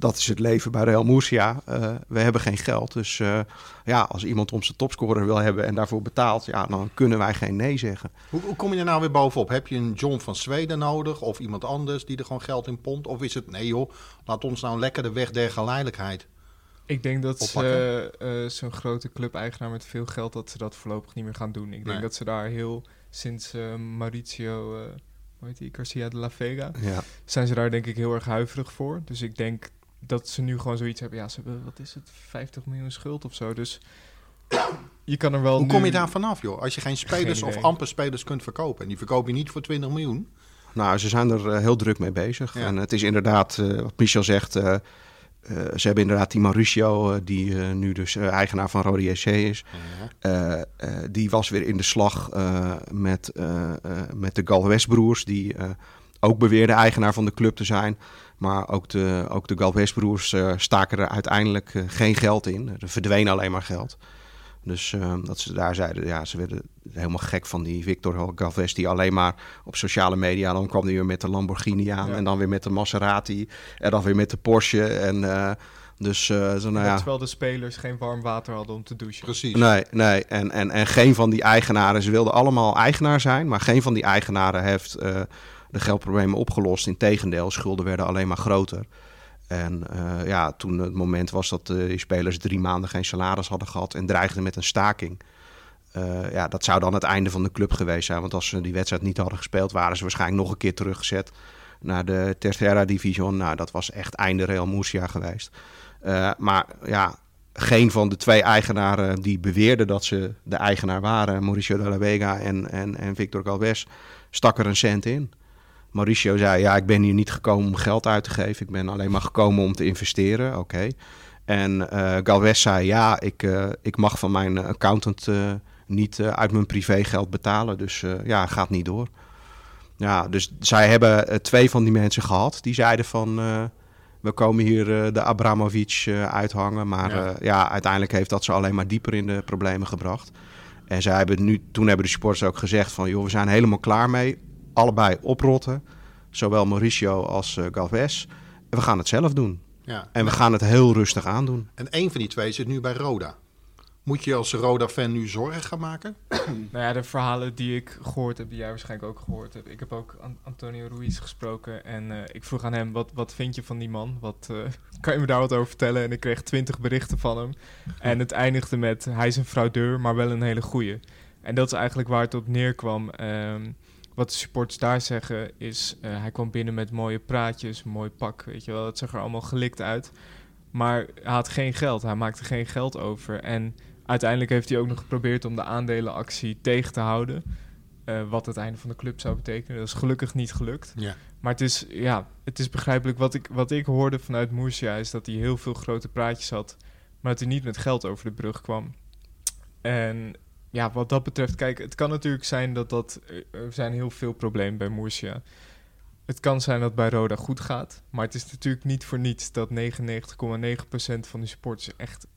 dat is het leven bij Real Murcia. Uh, we hebben geen geld. Dus uh, ja, als iemand om zijn topscorer wil hebben en daarvoor betaalt, ja, dan kunnen wij geen nee zeggen. Hoe, hoe kom je er nou weer bovenop? Heb je een John van Zweden nodig of iemand anders die er gewoon geld in pompt? Of is het, nee joh, laat ons nou lekker de weg der geleidelijkheid ik denk dat ze, uh, zo'n grote club-eigenaar met veel geld, dat ze dat voorlopig niet meer gaan doen. Ik denk Nee. dat ze daar heel, sinds uh, Mauricio, uh, hoe heet die, Garcia de la Vega, Ja. zijn ze daar denk ik heel erg huiverig voor. Dus ik denk dat ze nu gewoon zoiets hebben, ja, ze hebben, wat is het, 50 miljoen schuld of zo. Dus je kan er wel Hoe nu... kom je daar vanaf, joh? Als je geen spelers Geen of amper spelers kunt verkopen. En die verkoop je niet voor 20 miljoen. Nou, ze zijn er uh, heel druk mee bezig. Ja. En het is inderdaad, uh, wat Michel zegt, uh, ze hebben inderdaad die Mauricio, die nu dus eigenaar van Rode JC is. Ja. die was weer in de slag met, met de Galvez-broers, die ook beweerden eigenaar van de club te zijn. Maar ook de, ook de Galvez-broers staken er uiteindelijk geen geld in. Er verdween alleen maar geld. Dus uh, dat ze daar zeiden, ja, ze werden helemaal gek van die Victor Galvez, die alleen maar op sociale media, dan kwam hij weer met de Lamborghini aan Ja. en dan weer met de Maserati en dan weer met de Porsche. En uh, dus, uh, zo, nou ja. Terwijl de spelers geen warm water hadden om te douchen. Precies. Nee, nee. En, en, en geen van die eigenaren, ze wilden allemaal eigenaar zijn, maar geen van die eigenaren heeft uh, de geldproblemen opgelost. Integendeel, schulden werden alleen maar groter. En uh, ja, toen het moment was dat uh, die spelers drie maanden geen salaris hadden gehad en dreigden met een staking. Uh, ja, dat zou dan het einde van de club geweest zijn. Want als ze die wedstrijd niet hadden gespeeld, waren ze waarschijnlijk nog een keer teruggezet naar de Tercera Division. Nou, dat was echt einde Real Murcia geweest. Maar ja, geen van de twee eigenaren die beweerden dat ze de eigenaar waren, Mauricio de la Vega en, en, en Victor Galvez, stak er een cent in. Mauricio zei, ja, ik ben hier niet gekomen om geld uit te geven. Ik ben alleen maar gekomen om te investeren. Oké. Okay. En uh, Galvez zei, ja, ik, uh, ik mag van mijn accountant uh, niet uit mijn privégeld betalen. Dus ja, gaat niet door. Ja, dus zij hebben twee van die mensen gehad. Die zeiden van, we komen hier de Abramovic uithangen. Maar ja. ja, uiteindelijk heeft dat ze alleen maar dieper in de problemen gebracht. En zij hebben nu, toen hebben de supporters ook gezegd van, joh, we zijn helemaal klaar mee allebei oprotten. Zowel Mauricio als uh, Galvez. we gaan het zelf doen. Ja. En we gaan het heel rustig aandoen. En één van die twee zit nu bij Roda. Moet je als Roda-fan nu zorgen gaan maken? Nou ja, de verhalen die ik gehoord heb, die jij waarschijnlijk ook gehoord hebt. Ik heb ook An- Antonio Ruiz gesproken en eh, ik vroeg aan hem, wat, wat vind je van die man? Wat, eh, kan je me daar wat over vertellen? En ik kreeg twintig berichten van hem. En het eindigde met, hij is een fraudeur, maar wel een hele goeie. En dat is eigenlijk waar het op neerkwam. Ehm, wat de supporters daar zeggen is, eh, hij kwam binnen met mooie praatjes, een mooi pak, weet je wel. Het zag er allemaal gelikt uit. Maar hij had geen geld, hij maakte geen geld over. En uiteindelijk heeft hij ook nog geprobeerd om de aandelenactie tegen te houden. eh, wat het einde van de club zou betekenen. Dat is gelukkig niet gelukt. Ja. Maar het is, ja, het is begrijpelijk. Wat ik, wat ik hoorde vanuit Murcia is dat hij heel veel grote praatjes had. Maar dat hij niet met geld over de brug kwam. En ja, wat dat betreft, kijk, het kan natuurlijk zijn dat dat. Er zijn heel veel problemen bij Murcia. Het kan zijn dat het bij Roda goed gaat. Maar het is natuurlijk niet voor niets dat 99,9% van de supporters echt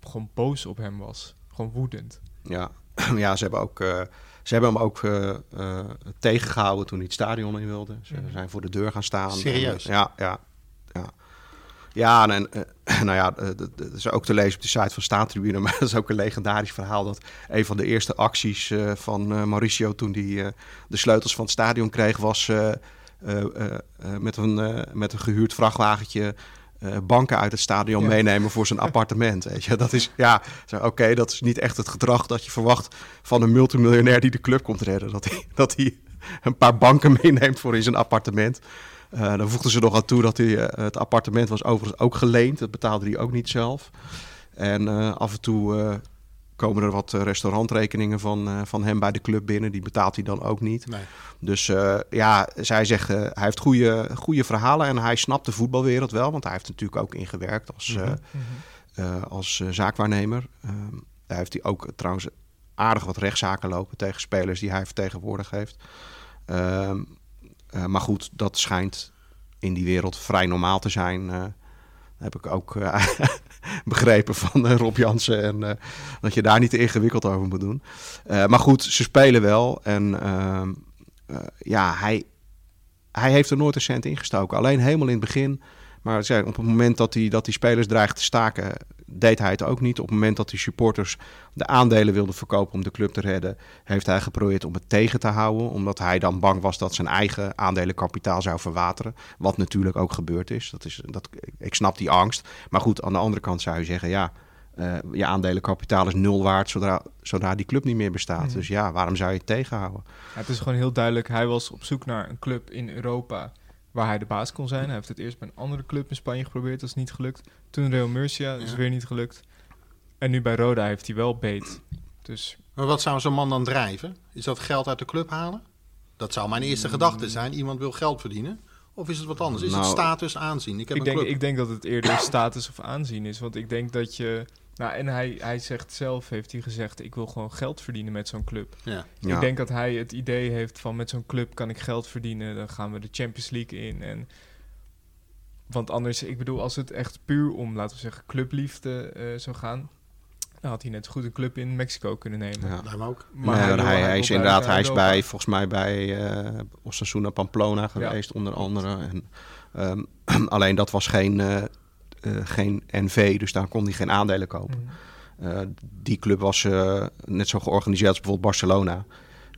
gewoon boos op hem was. Gewoon woedend. Ja, ja ze, hebben ook, eh, ze hebben hem ook eh, eh, tegengehouden toen hij het stadion in wilde. Ze Mhm. zijn voor de deur gaan staan. Serieus? En, eh, ja, ja, ja. Ja, en, en, eh, nou ja, eh, dat is ook te lezen op de site van Staantribune. Maar dat is ook een legendarisch verhaal. Dat een van de eerste acties eh, van Mauricio toen hij de sleutels van het stadion kreeg... was met, een, met een gehuurd vrachtwagentje banken uit het stadion Ja. meenemen voor zijn appartement. Weet je? Dat is, ja, oké, dat is niet echt het gedrag dat je verwacht van een multimiljonair die de club komt redden. Dat hij, dat hij een paar banken meeneemt voor in zijn appartement. Eh, dan voegden ze nog aan toe dat hij, eh, het appartement was overigens ook geleend. Dat betaalde hij ook niet zelf. En eh, af en toe eh, komen er wat restaurantrekeningen van, eh, van hem bij de club binnen. Die betaalt hij dan ook niet. Nee. Dus eh, ja, zij zeggen, hij heeft goede, goede verhalen en hij snapt de voetbalwereld wel. Want hij heeft natuurlijk ook ingewerkt als, eh, eh, als zaakwaarnemer. Ehm, daar heeft hij ook trouwens aardig wat rechtszaken lopen tegen spelers die hij vertegenwoordigd heeft. Eh, maar goed, dat schijnt in die wereld vrij normaal te zijn. eh, heb ik ook eh, begrepen van Rob Jansen. En dat je daar niet te ingewikkeld over moet doen. Maar goed, ze spelen wel. En ehm, eh, ja, hij, hij heeft er nooit een cent ingestoken. Alleen helemaal in het begin. Maar op het moment dat die, dat die spelers dreigden te staken, deed hij het ook niet. Op het moment dat die supporters de aandelen wilden verkopen om de club te redden, heeft hij geprobeerd om het tegen te houden. Omdat hij dan bang was dat zijn eigen aandelenkapitaal zou verwateren. Wat natuurlijk ook gebeurd is. Dat is dat, ik snap die angst. Maar goed, aan de andere kant zou je zeggen, ja, eh, je aandelenkapitaal is nul waard zodra, zodra die club niet meer bestaat. Mhm. Dus ja, waarom zou je het tegenhouden? Ja, het is gewoon heel duidelijk. Hij was op zoek naar een club in Europa waar hij de baas kon zijn. Hij heeft het eerst bij een andere club in Spanje geprobeerd. Dat is niet gelukt. Toen Real Murcia, dat is Ja. weer niet gelukt. En nu bij Roda heeft hij wel beet. Dus Maar wat zou zo'n man dan drijven? Is dat geld uit de club halen? Dat zou mijn eerste gedachte zijn. Iemand wil geld verdienen. Of is het wat anders? Is het Nou, status aanzien? Ik heb ik een denk, club. ik denk dat het eerder status of aanzien is. Want ik denk dat je... Nou, en hij, hij zegt zelf, heeft hij gezegd... ik wil gewoon geld verdienen met zo'n club. Ja. Ja. Ik denk dat hij het idee heeft van... met zo'n club kan ik geld verdienen. Dan gaan we de Champions League in. En, want anders, ik bedoel, als het echt puur om, laten we zeggen, clubliefde eh, zou gaan... dan had hij net goed een club in Mexico kunnen nemen. Ja. Me ook. Maar hij hij, wil- hij, wil is inderdaad, hij is bij, volgens mij bij eh Osasuna Pamplona geweest, onder andere. En, ehm, alleen dat was geen, eh, geen NV, dus daar kon hij geen aandelen kopen. Mhm. Eh, die club was eh, net zo georganiseerd als bijvoorbeeld Barcelona.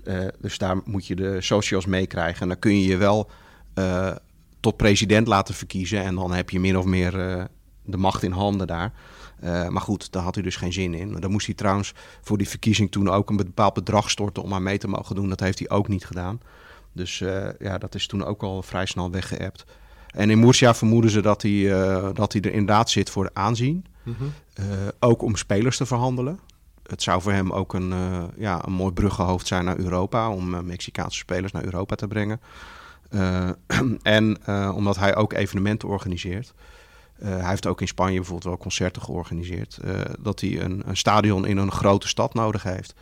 Eh, dus daar moet je de socials meekrijgen. En dan kun je je wel eh, tot president laten verkiezen. En dan heb je min of meer eh, de macht in handen daar. Eh, maar goed, daar had hij dus geen zin in. Maar dan moest hij trouwens voor die verkiezing toen ook een bepaald bedrag storten om aan mee te mogen doen. Dat heeft hij ook niet gedaan. Dus eh, ja, dat is toen ook al vrij snel weggeëpt. En in Murcia vermoeden ze dat hij, eh, dat hij er inderdaad zit voor de aanzien. Mhm. Eh, ook om spelers te verhandelen. Het zou voor hem ook een, eh, ja, een mooi bruggenhoofd zijn naar Europa. Om Mexicaanse spelers naar Europa te brengen. En omdat hij ook evenementen organiseert. Hij heeft ook in Spanje bijvoorbeeld wel concerten georganiseerd. dat hij een, een stadion in een grote stad nodig heeft.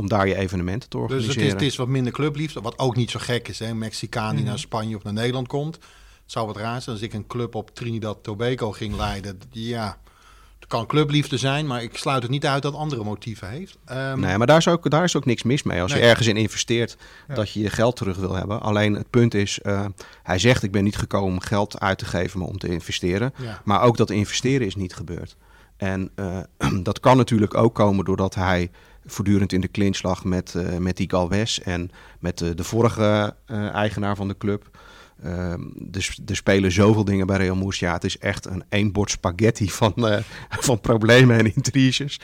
Om daar je evenementen te Dus organiseren. het is, het is wat minder clubliefde. Wat ook niet zo gek is. Hè? Een Mexicaan die Mhm. naar Spanje of naar Nederland komt. Het zou wat raar zijn als ik een club op Trinidad Tobago ging leiden. Ja, Het kan clubliefde zijn, maar ik sluit het niet uit dat andere motieven heeft. Ehm, Nee, maar daar is, ook, daar is ook niks mis mee. Als Nee. je ergens in investeert, Ja. dat je je geld terug wil hebben. Alleen het punt is, eh, hij zegt ik ben niet gekomen om geld uit te geven, maar om te investeren. ja. Maar ook dat investeren is niet gebeurd. En eh, dat kan natuurlijk ook komen doordat hij voortdurend in de clinch lag met, eh, met die Galvez en met de, de vorige eh, eigenaar van de club. Ehm, dus er spelen zoveel dingen bij Real Murcia. Het is echt een bord spaghetti van, eh, van problemen en intriges.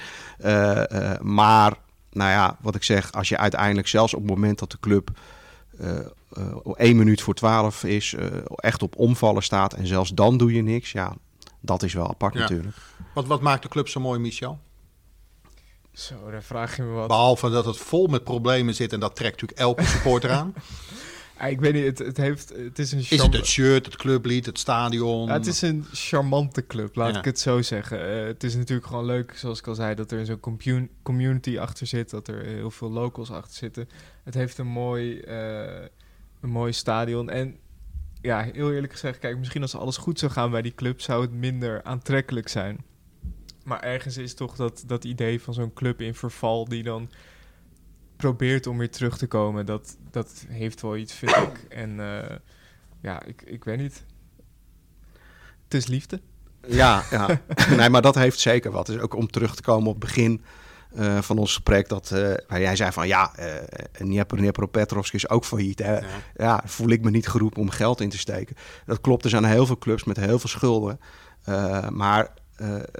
Maar, nou ja, wat ik zeg, als je uiteindelijk zelfs op het moment dat de club één minuut voor twaalf is, echt op omvallen staat en zelfs dan doe je niks, ja, dat is wel apart Ja. natuurlijk. Wat, wat maakt de club zo mooi, Michel? Zo, daar vraag je me wat. Behalve dat het vol met problemen zit en dat trekt natuurlijk elke supporter aan. Ah, ik weet niet, het, het, heeft, het is een Is het het shirt, het clublied, het stadion? Ja, het is een charmante club, laat Ja. ik het zo zeggen. Eh, het is natuurlijk gewoon leuk, zoals ik al zei, dat er zo'n community achter zit, dat er heel veel locals achter zitten. Het heeft een mooi, eh, een mooi stadion. En ja, heel eerlijk gezegd, kijk, misschien als alles goed zou gaan bij die club, zou het minder aantrekkelijk zijn. Maar ergens is toch dat, dat idee van zo'n club in verval die dan probeert om weer terug te komen, dat, dat heeft wel iets, vind ik. En eh, ja, ik, ik weet niet. Het is liefde. Ja, ja. nee, maar dat heeft zeker wat. Dus ook om terug te komen op het begin eh, van ons gesprek, dat eh, waar jij zei van ja, eh Dnepro, Dnepropetrovsk is ook failliet. Hè? Ja. ja, voel ik me niet geroepen om geld in te steken. Dat klopt, er zijn heel veel clubs met heel veel schulden. Eh, maar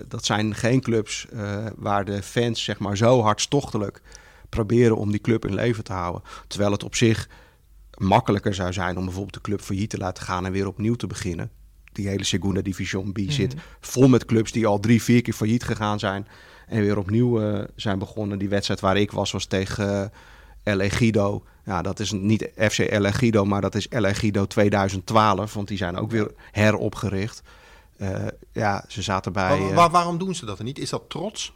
dat zijn geen clubs eh, waar de fans zeg maar zo hartstochtelijk proberen om die club in leven te houden. Terwijl het op zich makkelijker zou zijn om bijvoorbeeld de club failliet te laten gaan en weer opnieuw te beginnen. Die hele Segunda Division B zit vol met clubs die al drie, vier keer failliet gegaan zijn en weer opnieuw eh, zijn begonnen. Die wedstrijd waar ik was, was tegen eh, El Egido. Ja, dat is niet FC El Egido, maar dat is El Egido 2012, want die zijn ook weer heropgericht. Eh, ja, ze zaten bij... Waar- eh, waar- waarom doen ze dat niet? Is dat trots?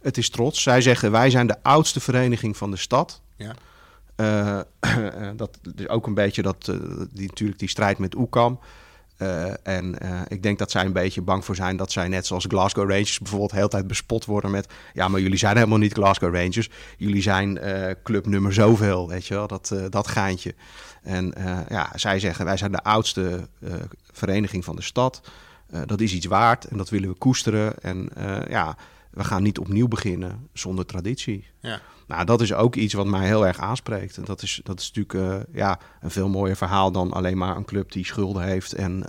het is trots. Zij zeggen, wij zijn de oudste vereniging van de stad. Ja. Eh, dat is ook een beetje dat, die, natuurlijk die strijd met Oekam. En ik denk dat zij een beetje bang voor zijn dat zij net zoals Glasgow Rangers bijvoorbeeld de hele tijd bespot worden met... Ja, maar jullie zijn helemaal niet Glasgow Rangers. Jullie zijn club nummer zoveel, weet je wel, dat, dat geintje. En ja, zij zeggen, wij zijn de oudste vereniging van de stad. Eh, dat is iets waard en dat willen we koesteren. En eh, ja, we gaan niet opnieuw beginnen zonder traditie. Ja. Nou, dat is ook iets wat mij heel erg aanspreekt. En dat is, dat is natuurlijk eh, ja, een veel mooier verhaal dan alleen maar een club die schulden heeft en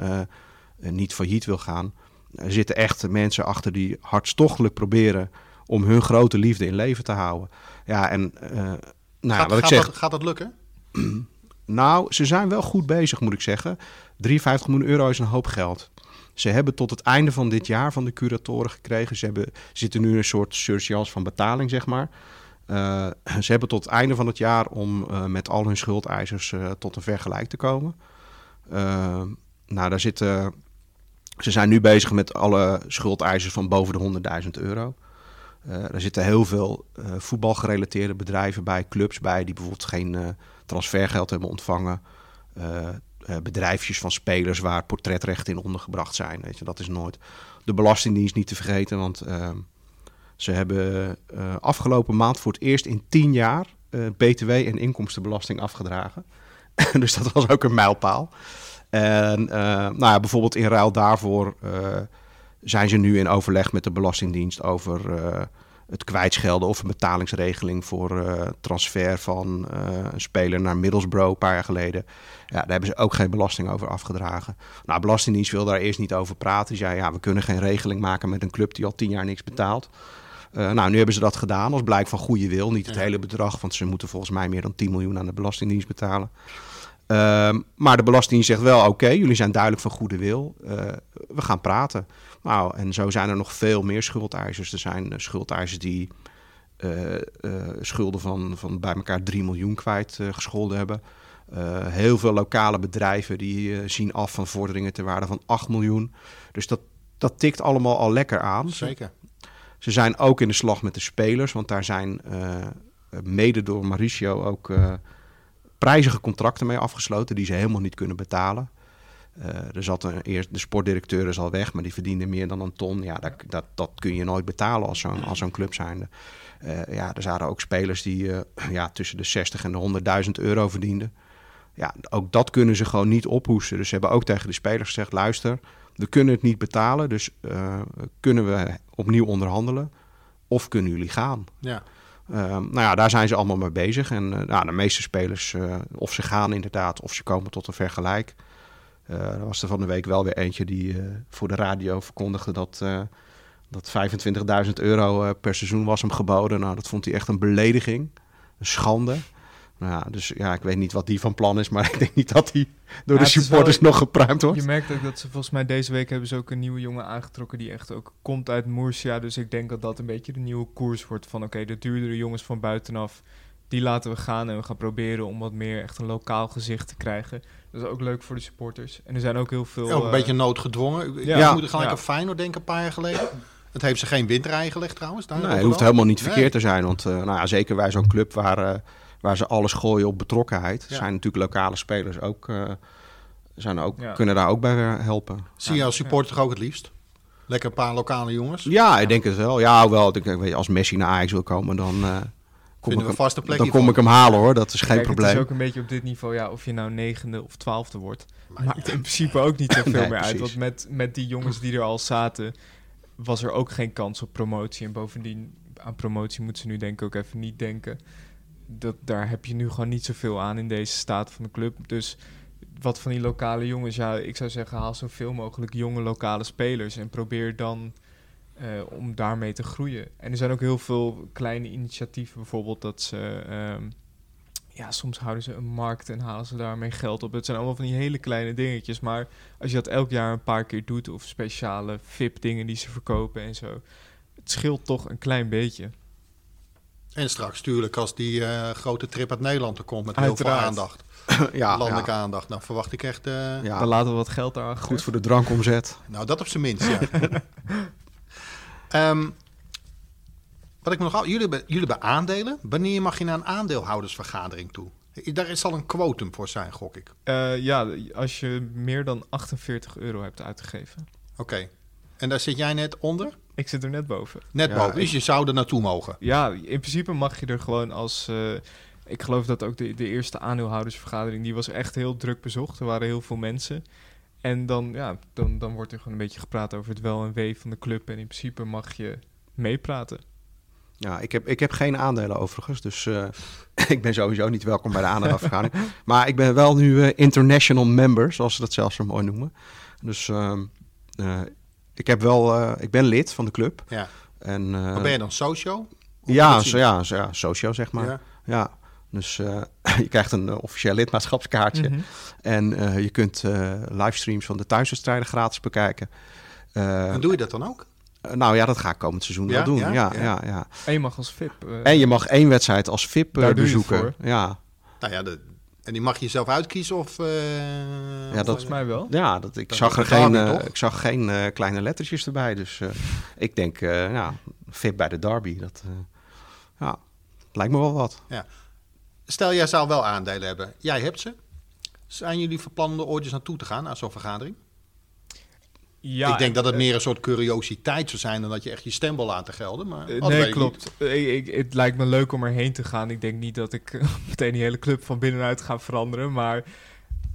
niet failliet wil gaan. Er zitten echt mensen achter die hartstochtelijk proberen om hun grote liefde in leven te houden. Ja, en nou, ja, wat ik zeg, dat, gaat dat lukken? nou, ze zijn wel goed bezig, moet ik zeggen. 53 miljoen euro is een hoop geld. Ze hebben tot het einde van dit jaar van de curatoren gekregen. Ze hebben, zitten nu in een soort surseance van betaling, zeg maar. Eh, ze hebben tot het einde van het jaar om eh, met al hun schuldeisers eh, tot een vergelijk te komen. Nou, daar zitten. Ze zijn nu bezig met alle schuldeisers van boven de 100.000 euro. Er zitten heel veel voetbalgerelateerde bedrijven bij, clubs bij, die bijvoorbeeld geen transfergeld hebben ontvangen. Eh, bedrijfjes van spelers waar portretrechten in ondergebracht zijn. Weet je, dat is nooit. De Belastingdienst niet te vergeten, want eh, ze hebben eh, afgelopen maand voor het eerst in tien jaar eh, BTW en inkomstenbelasting afgedragen. dus dat was ook een mijlpaal. En nou ja, bijvoorbeeld in ruil daarvoor zijn ze nu in overleg met de Belastingdienst over het kwijtschelden of een betalingsregeling voor eh, transfer van eh, een speler naar Middlesbrough een paar jaar geleden. Ja, daar hebben ze ook geen belasting over afgedragen. Nou, Belastingdienst wil daar eerst niet over praten. Die zei, ja, we kunnen geen regeling maken met een club die al tien jaar niks betaalt. Eh, nou, nu hebben ze dat gedaan als blijk van goede wil. Niet het Ja. hele bedrag, want ze moeten volgens mij meer dan 10 miljoen aan de Belastingdienst betalen. Ehm, maar de Belastingdienst zegt wel, oké, jullie zijn duidelijk van goede wil. We gaan praten. Nou, en zo zijn er nog veel meer schuldeisers. Er zijn eh, schuldeisers die eh, eh, schulden van, van bij elkaar 3 miljoen kwijt eh, gescholden hebben. Heel veel lokale bedrijven die zien af van vorderingen ter waarde van 8 miljoen. Dus dat, dat tikt allemaal al lekker aan. Zeker. Ze zijn ook in de slag met de spelers, want daar zijn mede door Mauricio ook prijzige contracten mee afgesloten die ze helemaal niet kunnen betalen. Eh, er zat eerst, de sportdirecteur is al weg, maar die verdiende meer dan een ton. Ja, dat, dat, dat kun je nooit betalen als zo'n club zijnde. Eh, ja, er waren ook spelers die eh, ja, tussen de 60 en de 100.000 euro verdienden. Ja, ook dat kunnen ze gewoon niet ophoesten. Dus ze hebben ook tegen de spelers gezegd: luister, we kunnen het niet betalen, dus kunnen we opnieuw onderhandelen of kunnen jullie gaan? Ja. Nou ja, daar zijn ze allemaal mee bezig. En nou, de meeste spelers, of ze gaan inderdaad, of ze komen tot een vergelijk. Eh, er was er van de week wel weer eentje die eh, voor de radio verkondigde dat, eh, dat 25.000 euro per seizoen was hem geboden. Nou, dat vond hij echt een belediging, een schande. Nou ja, dus ja, ik weet niet wat die van plan is, maar ik denk niet dat hij door Ja, de supporters wel- nog gepruimd wordt. Je merkt ook dat ze volgens mij deze week hebben ze ook een nieuwe jongen aangetrokken die echt ook komt uit Murcia. Dus ik denk dat dat een beetje de nieuwe koers wordt van oké, de duurdere jongens van buitenaf, die laten we gaan en we gaan proberen om wat meer echt een lokaal gezicht te krijgen. Dat is ook leuk voor de supporters. En er zijn ook heel veel... Ja, ook een eh, beetje noodgedwongen. Ja. Ja, moet gelijk Ja. aan Feyenoord denken een paar jaar geleden. Het heeft ze geen winterij gelegd trouwens. Daar Nee, het hoeft helemaal niet Nee. verkeerd te zijn. Want eh, nou ja, zeker bij zo'n club waar, eh, waar ze alles gooien op betrokkenheid... Ja. zijn natuurlijk lokale spelers ook, eh, zijn ook, Ja. kunnen daar ook bij helpen. Zie je als supporter toch ook het liefst? Lekker een paar lokale jongens. Ja, ik denk het wel. Ja, hoewel, ik, ik weet, als Messi naar Ajax wil komen, dan, eh, kom, Vinden ik we hem, vast een plekje dan kom ik hem halen hoor. Dat is geen Kijk, probleem. Het is ook een beetje op dit niveau, ja, of je nou negende of twaalfde wordt. Maakt in principe ook niet zoveel Nee, meer uit. Want met, met die jongens die er al zaten, was er ook geen kans op promotie. En bovendien, aan promotie moeten ze nu denk ik ook even niet denken. Dat, daar heb je nu gewoon niet zoveel aan in deze staat van de club. Dus wat van die lokale jongens, ja, ik zou zeggen, haal zoveel mogelijk jonge lokale spelers. En probeer dan eh, om daarmee te groeien. En er zijn ook heel veel kleine initiatieven, bijvoorbeeld dat ze... ehm, ja, soms houden ze een markt en halen ze daarmee geld op. Het zijn allemaal van die hele kleine dingetjes. Maar als je dat elk jaar een paar keer doet, of speciale VIP-dingen die ze verkopen en zo, het scheelt toch een klein beetje. En straks natuurlijk als die eh, grote trip uit Nederland er komt met heel veel aandacht. ja, landelijke ja, aandacht. Dan verwacht ik echt... eh, ja, Dan laten we wat geld daarachter. goed voor de drankomzet. Nou, dat op zijn minst, ja. Ehm, wat ik nog al, jullie, hebben, jullie hebben aandelen. Wanneer mag je naar een aandeelhoudersvergadering toe? Daar is al een quotum voor zijn, gok ik. Eh, ja, als je meer dan 48 euro hebt uitgegeven. Oké. En daar zit jij net onder? Ik zit er net boven. Net Ja, boven. Dus ik- je zou er naartoe mogen. Ja, in principe mag je er gewoon als... eh, ik geloof dat ook de, de eerste aandeelhoudersvergadering... die was echt heel druk bezocht. Er waren heel veel mensen. En dan, ja, dan, dan wordt er gewoon een beetje gepraat over het wel en wee van de club. En in principe mag je meepraten. Ja, ik heb, ik heb geen aandelen overigens, dus eh, ik ben sowieso niet welkom bij de aandeelvergadering. maar ik ben wel nu eh, international member, zoals ze dat zelfs zo mooi noemen. Dus ehm, eh, ik, heb wel, eh, ik ben lid van de club. Ja. En, eh, Maar ben je dan socio? Ja, zo, ja, zo, ja, socio zeg maar. Ja. Ja. Dus eh, je krijgt een eh, officieel lidmaatschapskaartje. Mhm. En eh, je kunt eh, livestreams van de thuiswedstrijden gratis bekijken. Eh, En doe je dat dan ook? nou ja, dat ga ik komend seizoen Ja? wel doen. Ja? Ja, Ja. ja, ja, En je mag als VIP. En je mag één wedstrijd als VIP bezoeken. Ja, Nou ja, de, en die mag je zelf uitkiezen of... eh, Ja, dat- Volgens mij wel. ja dat, ik, Dat zag er geen, ik zag geen eh, kleine lettertjes erbij. Dus eh, ik denk, eh ja, VIP bij de derby. Dat eh, ja, lijkt me wel wat. Stel, jij zou wel aandelen hebben. Jij hebt ze. Zijn jullie van plan om er ooit eens naartoe te gaan, naar zo'n vergadering? Ja, ik denk dat het eh, meer een soort curiositeit zou zijn dan dat je echt je stem wil laten gelden. Maar eh, nee, klopt. Ik, ik- het lijkt me leuk om erheen te gaan. Ik denk niet dat ik meteen die hele club van binnenuit ga veranderen. Maar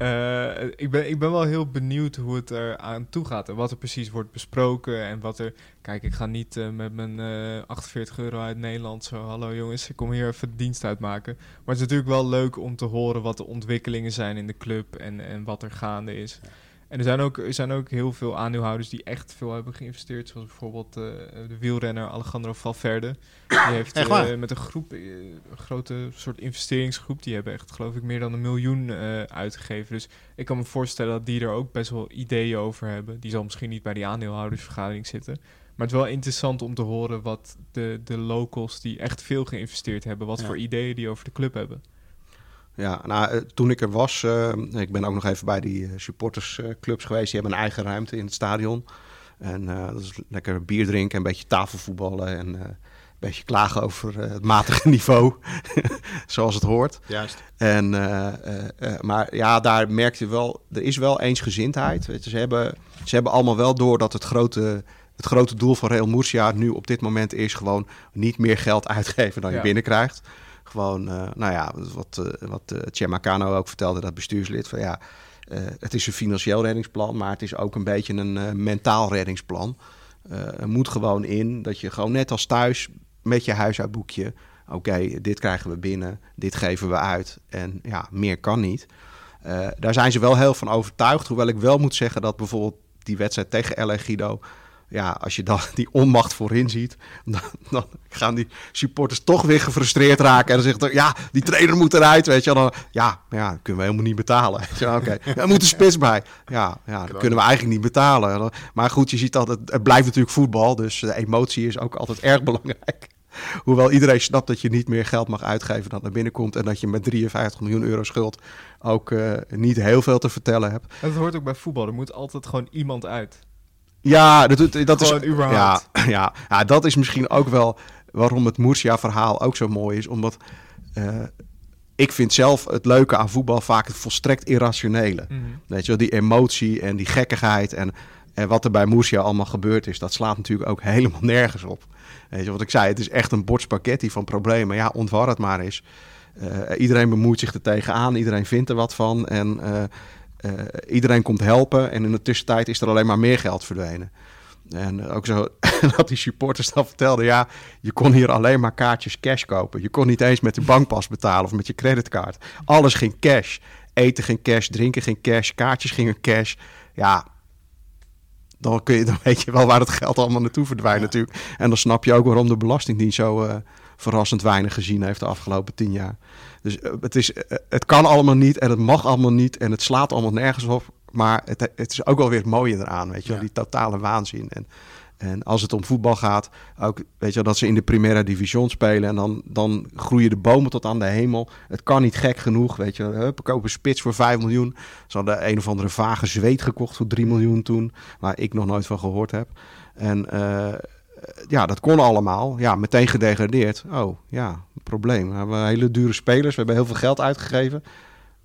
eh, ik, ben, ik ben wel heel benieuwd hoe het er aan toe gaat. En wat er precies wordt besproken. En wat er. Kijk, ik ga niet eh, met mijn eh 48 euro uit Nederland zo. Hallo jongens, ik kom hier even dienst uitmaken. Maar het is natuurlijk wel leuk om te horen wat de ontwikkelingen zijn in de club. En, en wat er gaande is. En er zijn, ook, er zijn ook heel veel aandeelhouders die echt veel hebben geïnvesteerd. Zoals bijvoorbeeld eh, de wielrenner Alejandro Valverde. Die heeft eh, met een groep, eh, een grote soort investeringsgroep, die hebben echt geloof ik meer dan een miljoen uitgegeven. Dus ik kan me voorstellen dat die er ook best wel ideeën over hebben. Die zal misschien niet bij die aandeelhoudersvergadering zitten. Maar het is wel interessant om te horen wat de, de locals die echt veel geïnvesteerd hebben, wat Ja. voor ideeën die over de club hebben. Ja, nou, eh, toen ik er was, eh, ik ben ook nog even bij die eh, supportersclubs geweest. Die hebben een eigen ruimte in het stadion. En dat is lekker bier drinken, een beetje tafelvoetballen. En eh, beetje klagen over het matige niveau, zoals het hoort. Juist. En, maar ja, daar merk je wel, er is wel eensgezindheid. Weet je, ze, hebben, ze hebben allemaal wel door dat het grote, het grote doel van Real Murcia nu op dit moment is gewoon niet meer geld uitgeven dan je Ja. binnenkrijgt. Gewoon, eh, nou ja, wat, eh wat eh ook vertelde, dat bestuurslid, van ja, het is een financieel reddingsplan, maar het is ook een beetje een mentaal reddingsplan. Er moet gewoon in dat je gewoon net als thuis met je huishoudboekje, oké, dit krijgen we binnen, dit geven we uit en ja, meer kan niet. Daar zijn ze wel heel van overtuigd, hoewel ik wel moet zeggen dat bijvoorbeeld die wedstrijd tegen LA Guido, ja, als je dan die onmacht voorin ziet, dan, dan gaan die supporters toch weer gefrustreerd raken. En dan zegt er, ja, die trainer moet eruit, weet je. Dan, ja, ja, dat kunnen we helemaal niet betalen. Oké, Ja, moet een spits bij. Ja, ja, dat kunnen we eigenlijk niet betalen. Maar goed, je ziet altijd, het blijft natuurlijk voetbal, dus de emotie is ook altijd erg belangrijk. Hoewel iedereen snapt dat je niet meer geld mag uitgeven dan er binnenkomt. En dat je met 53 miljoen euro schuld ook eh, niet heel veel te vertellen hebt. Dat hoort ook bij voetbal. Er moet altijd gewoon iemand uit. Ja, dat, dat, is überhaupt. Ja, ja, ja, dat is misschien ook wel waarom het Murcia-verhaal ook zo mooi is. Omdat eh, ik vind zelf het leuke aan voetbal vaak het volstrekt irrationele. Mhm. Weet je wel, die emotie en die gekkigheid en, en wat er bij Murcia allemaal gebeurd is, dat slaat natuurlijk ook helemaal nergens op. Weet je wat ik zei, het is echt een spaghetti van problemen. Ja, ontwar het maar eens. Eh, iedereen bemoeit zich er tegenaan, iedereen vindt er wat van en eh, eh, iedereen komt helpen. En in de tussentijd is er alleen maar meer geld verdwenen. En ook zo dat die supporters dan vertelden, ja, je kon hier alleen maar kaartjes cash kopen. Je kon niet eens met de bankpas betalen of met je creditcard. Alles ging cash. Eten ging cash, drinken ging cash, kaartjes gingen cash. Ja, dan, kun je, dan weet je wel waar het geld allemaal naartoe verdwijnt natuurlijk. En dan snap je ook waarom de Belastingdienst zo eh, verrassend weinig gezien heeft de afgelopen tien jaar. Dus eh, het, is, eh, het kan allemaal niet en het mag allemaal niet en het slaat allemaal nergens op. Maar het, het is ook wel weer het mooie eraan, weet je wel, Ja. die totale waanzin. En, en als het om voetbal gaat, ook weet je wel, dat ze in de Primera Division spelen en dan, dan groeien de bomen tot aan de hemel. Het kan niet gek genoeg, weet je. Hup, we kopen een spits voor 5 miljoen. Ze hadden een of andere vage zweet gekocht voor 3 miljoen toen, waar ik nog nooit van gehoord heb. En eh, ja, dat kon allemaal. Ja, meteen gedegradeerd. Oh, ja, probleem. We hebben hele dure spelers, we hebben heel veel geld uitgegeven.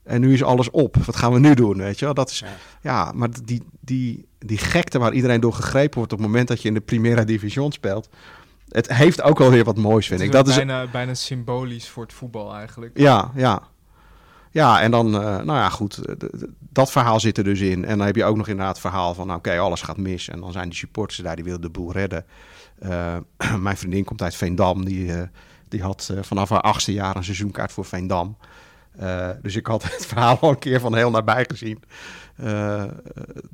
En nu is alles op. Wat gaan we nu doen, weet je wel? Dat is, Ja. ja, maar die, die, die gekte waar iedereen door gegrepen wordt op het moment dat je in de Primera Division speelt. Het heeft ook wel weer wat moois, vind ik. Dat is, bijna, bijna symbolisch voor het voetbal eigenlijk. ja, ja. Ja, en dan, eh, nou ja, goed, dat verhaal zit er dus in. En dan heb je ook nog inderdaad het verhaal van, nou, oké, alles gaat mis. En dan zijn die supporters daar, die willen de boel redden. Eh, mijn vriendin komt uit Veendam, die, eh, die had eh, vanaf haar achtste jaar een seizoenkaart voor Veendam. Dus ik had het verhaal al een keer van heel nabij gezien.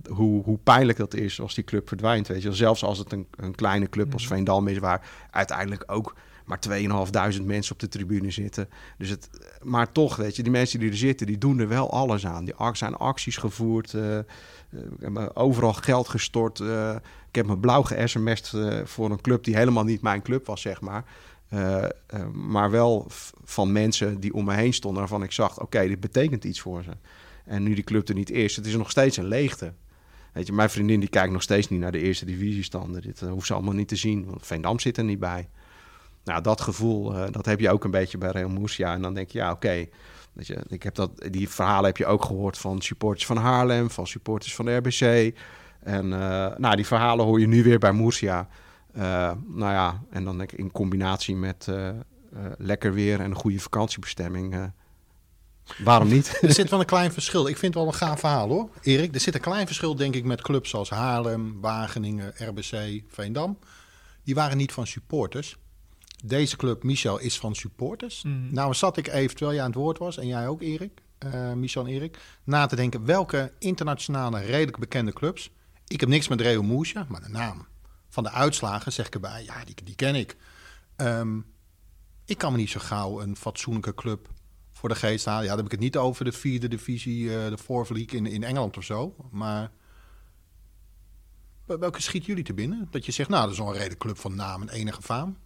Hoe, hoe pijnlijk dat is als die club verdwijnt. Weet je. Zelfs als het een, een kleine club als Mhm. Veendam is, waar uiteindelijk ook maar 2.500 mensen op de tribune zitten. Dus het, maar toch, weet je, die mensen die er zitten, die doen er wel alles aan. Die zijn acties gevoerd, eh, hebben overal geld gestort. eh, ik heb me blauw ge-sms'd eh, voor een club die helemaal niet mijn club was, zeg maar. Maar wel van mensen die om me heen stonden, waarvan ik zag, oké, dit betekent iets voor ze. En nu die club er niet is, het is nog steeds een leegte. Weet je, mijn vriendin die kijkt nog steeds niet naar de eerste divisiestanden. Dit hoeft ze allemaal niet te zien, want Veendam zit er niet bij. Nou, dat gevoel, dat heb je ook een beetje bij Real Murcia. En dan denk je, ja, oké. Ik heb dat, die verhalen heb je ook gehoord van supporters van Haarlem, van supporters van de RBC. En eh, nou, die verhalen hoor je nu weer bij Murcia. Eh, nou ja, en dan in combinatie met eh, lekker weer en een goede vakantiebestemming. waarom niet? Er zit wel een klein verschil. Ik vind het wel een gaaf verhaal hoor, Erik. Er zit een klein verschil denk ik met clubs zoals Haarlem, Wageningen, RBC, Veendam. Die waren niet van supporters. Deze club, Michel, is van supporters. Mhm. Nou zat ik even, terwijl jij aan het woord was, en jij ook Erik, eh, Michel en Erik, na te denken welke internationale redelijk bekende clubs. Ik heb niks met Real Murcia, maar de naam van de uitslagen zeg ik erbij, ja, die, die ken ik. Ehm, ik kan me niet zo gauw een fatsoenlijke club voor de geest halen. Ja, dan heb ik het niet over de vierde divisie, eh, de Fourth League in, in Engeland of zo. Maar wel- welke schiet jullie te binnen? Dat je zegt, nou, dat is wel een redelijk club van naam en enige faam.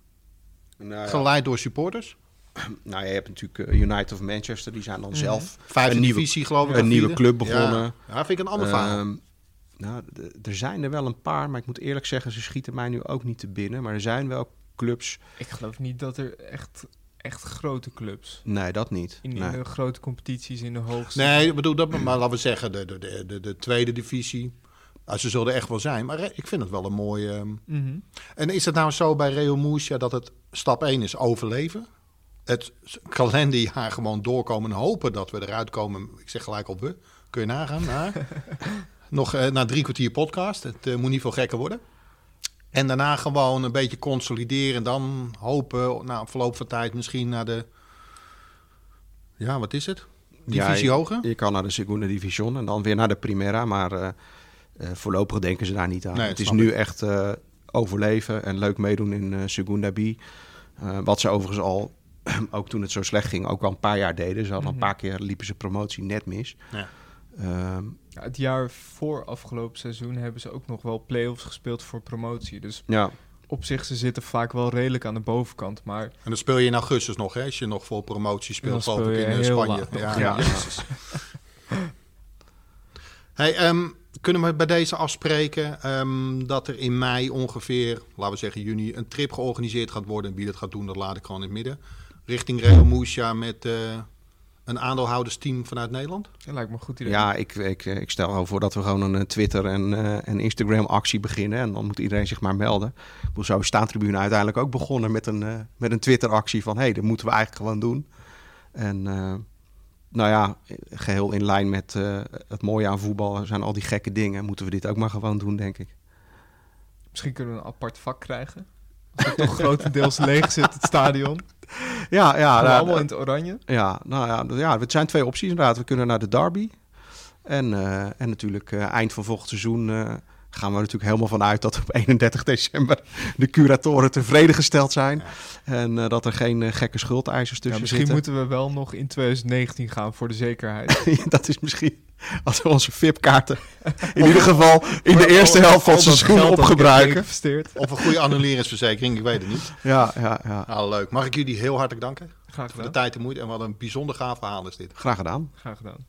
Nou, Geleid door supporters. nou, je hebt natuurlijk eh, United of Manchester, die zijn dan zelf Vijfde een nieuwe, divisie, geloof ik. een nieuwe club begonnen. Ja, ja vind ik een ander verhaal. Ehm, nou, d- er zijn er wel een paar, maar ik moet eerlijk zeggen, ze schieten mij nu ook niet te binnen. Maar er zijn wel clubs. Ik geloof niet dat er echt, echt grote clubs... Nee, dat niet. In, in Nee. de grote competities in de hoogste... Nee, ik bedoel dat, maar laten we zeggen, de, de, de, de, de tweede divisie. Nou, ze zullen er echt wel zijn, maar ik vind het wel een mooie. ehm, Mhm. En is het nou zo bij Real Murcia dat het stap 1 is overleven? Het kalenderjaar gewoon doorkomen en hopen dat we eruit komen. Ik zeg gelijk op we. Kun je nagaan naar, nog eh, na drie kwartier podcast. Het eh, moet niet veel gekker worden. En daarna gewoon een beetje consolideren. En dan hopen na verloop van tijd misschien naar de... Ja, wat is het? Divisie Ja, hoger? Je kan naar de Segunda Division en dan weer naar de Primera. Maar eh, voorlopig denken ze daar niet aan. Nee, het is nu ik. echt overleven en leuk meedoen in Segunda B. Eh, wat ze overigens al, ook toen het zo slecht ging, ook al een paar jaar deden. Ze hadden Mhm. een paar keer liepen ze promotie net mis. Ja. Ehm, Ja, het jaar voor afgelopen seizoen hebben ze ook nog wel play-offs gespeeld voor promotie. Dus ja, op zich, ze zitten vaak wel redelijk aan de bovenkant. Maar En dan speel je in augustus nog, hè? Als je nog voor promotie speelt, speel ik, in eh, heel Spanje. Ja, Ja. Hey, ehm, kunnen we bij deze afspreken ehm, dat er in mei ongeveer, laten we zeggen juni, een trip georganiseerd gaat worden. En wie dat gaat doen, dat laat ik gewoon in het midden. Richting Real met eh, een aandeelhoudersteam vanuit Nederland. dat lijkt me een goed idee. ja ik, ik, ik stel wel voor dat we gewoon een eh, Twitter- en, eh, en Instagram-actie beginnen. En dan moet iedereen zich maar melden. Ik bedoel, Zo is Staantribune uiteindelijk ook begonnen met een, met een Twitter-actie van... hé, hey, dat moeten we eigenlijk gewoon doen. En eh, nou ja, geheel in lijn met eh, het mooie aan voetbal zijn al die gekke dingen. Moeten we dit ook maar gewoon doen, denk ik. Misschien kunnen we een apart vak krijgen. Als het toch grotendeels leeg zit, het stadion. Ja, ja, nou, allemaal in het oranje. ja, nou ja, ja, het zijn twee opties inderdaad. We kunnen naar de derby. En, eh, en natuurlijk eh, eind van volgend seizoen eh, gaan we natuurlijk helemaal vanuit dat op 31 december de curatoren tevreden gesteld zijn. En eh, dat er geen eh, gekke schuldeisers Ja, tussen misschien zitten. moeten we wel nog in 2019 gaan voor de zekerheid. dat is misschien als we onze VIP-kaarten in ieder geval in de eerste helft van dat seizoen opgebruiken. Of een goede annuleringsverzekering, ik weet het niet. Ja, ja, ja. Nou, leuk. Mag ik jullie heel hartelijk danken Graag voor de gedaan. tijd en moeite. En wat een bijzonder gaaf verhaal is dit. Graag gedaan. Graag gedaan.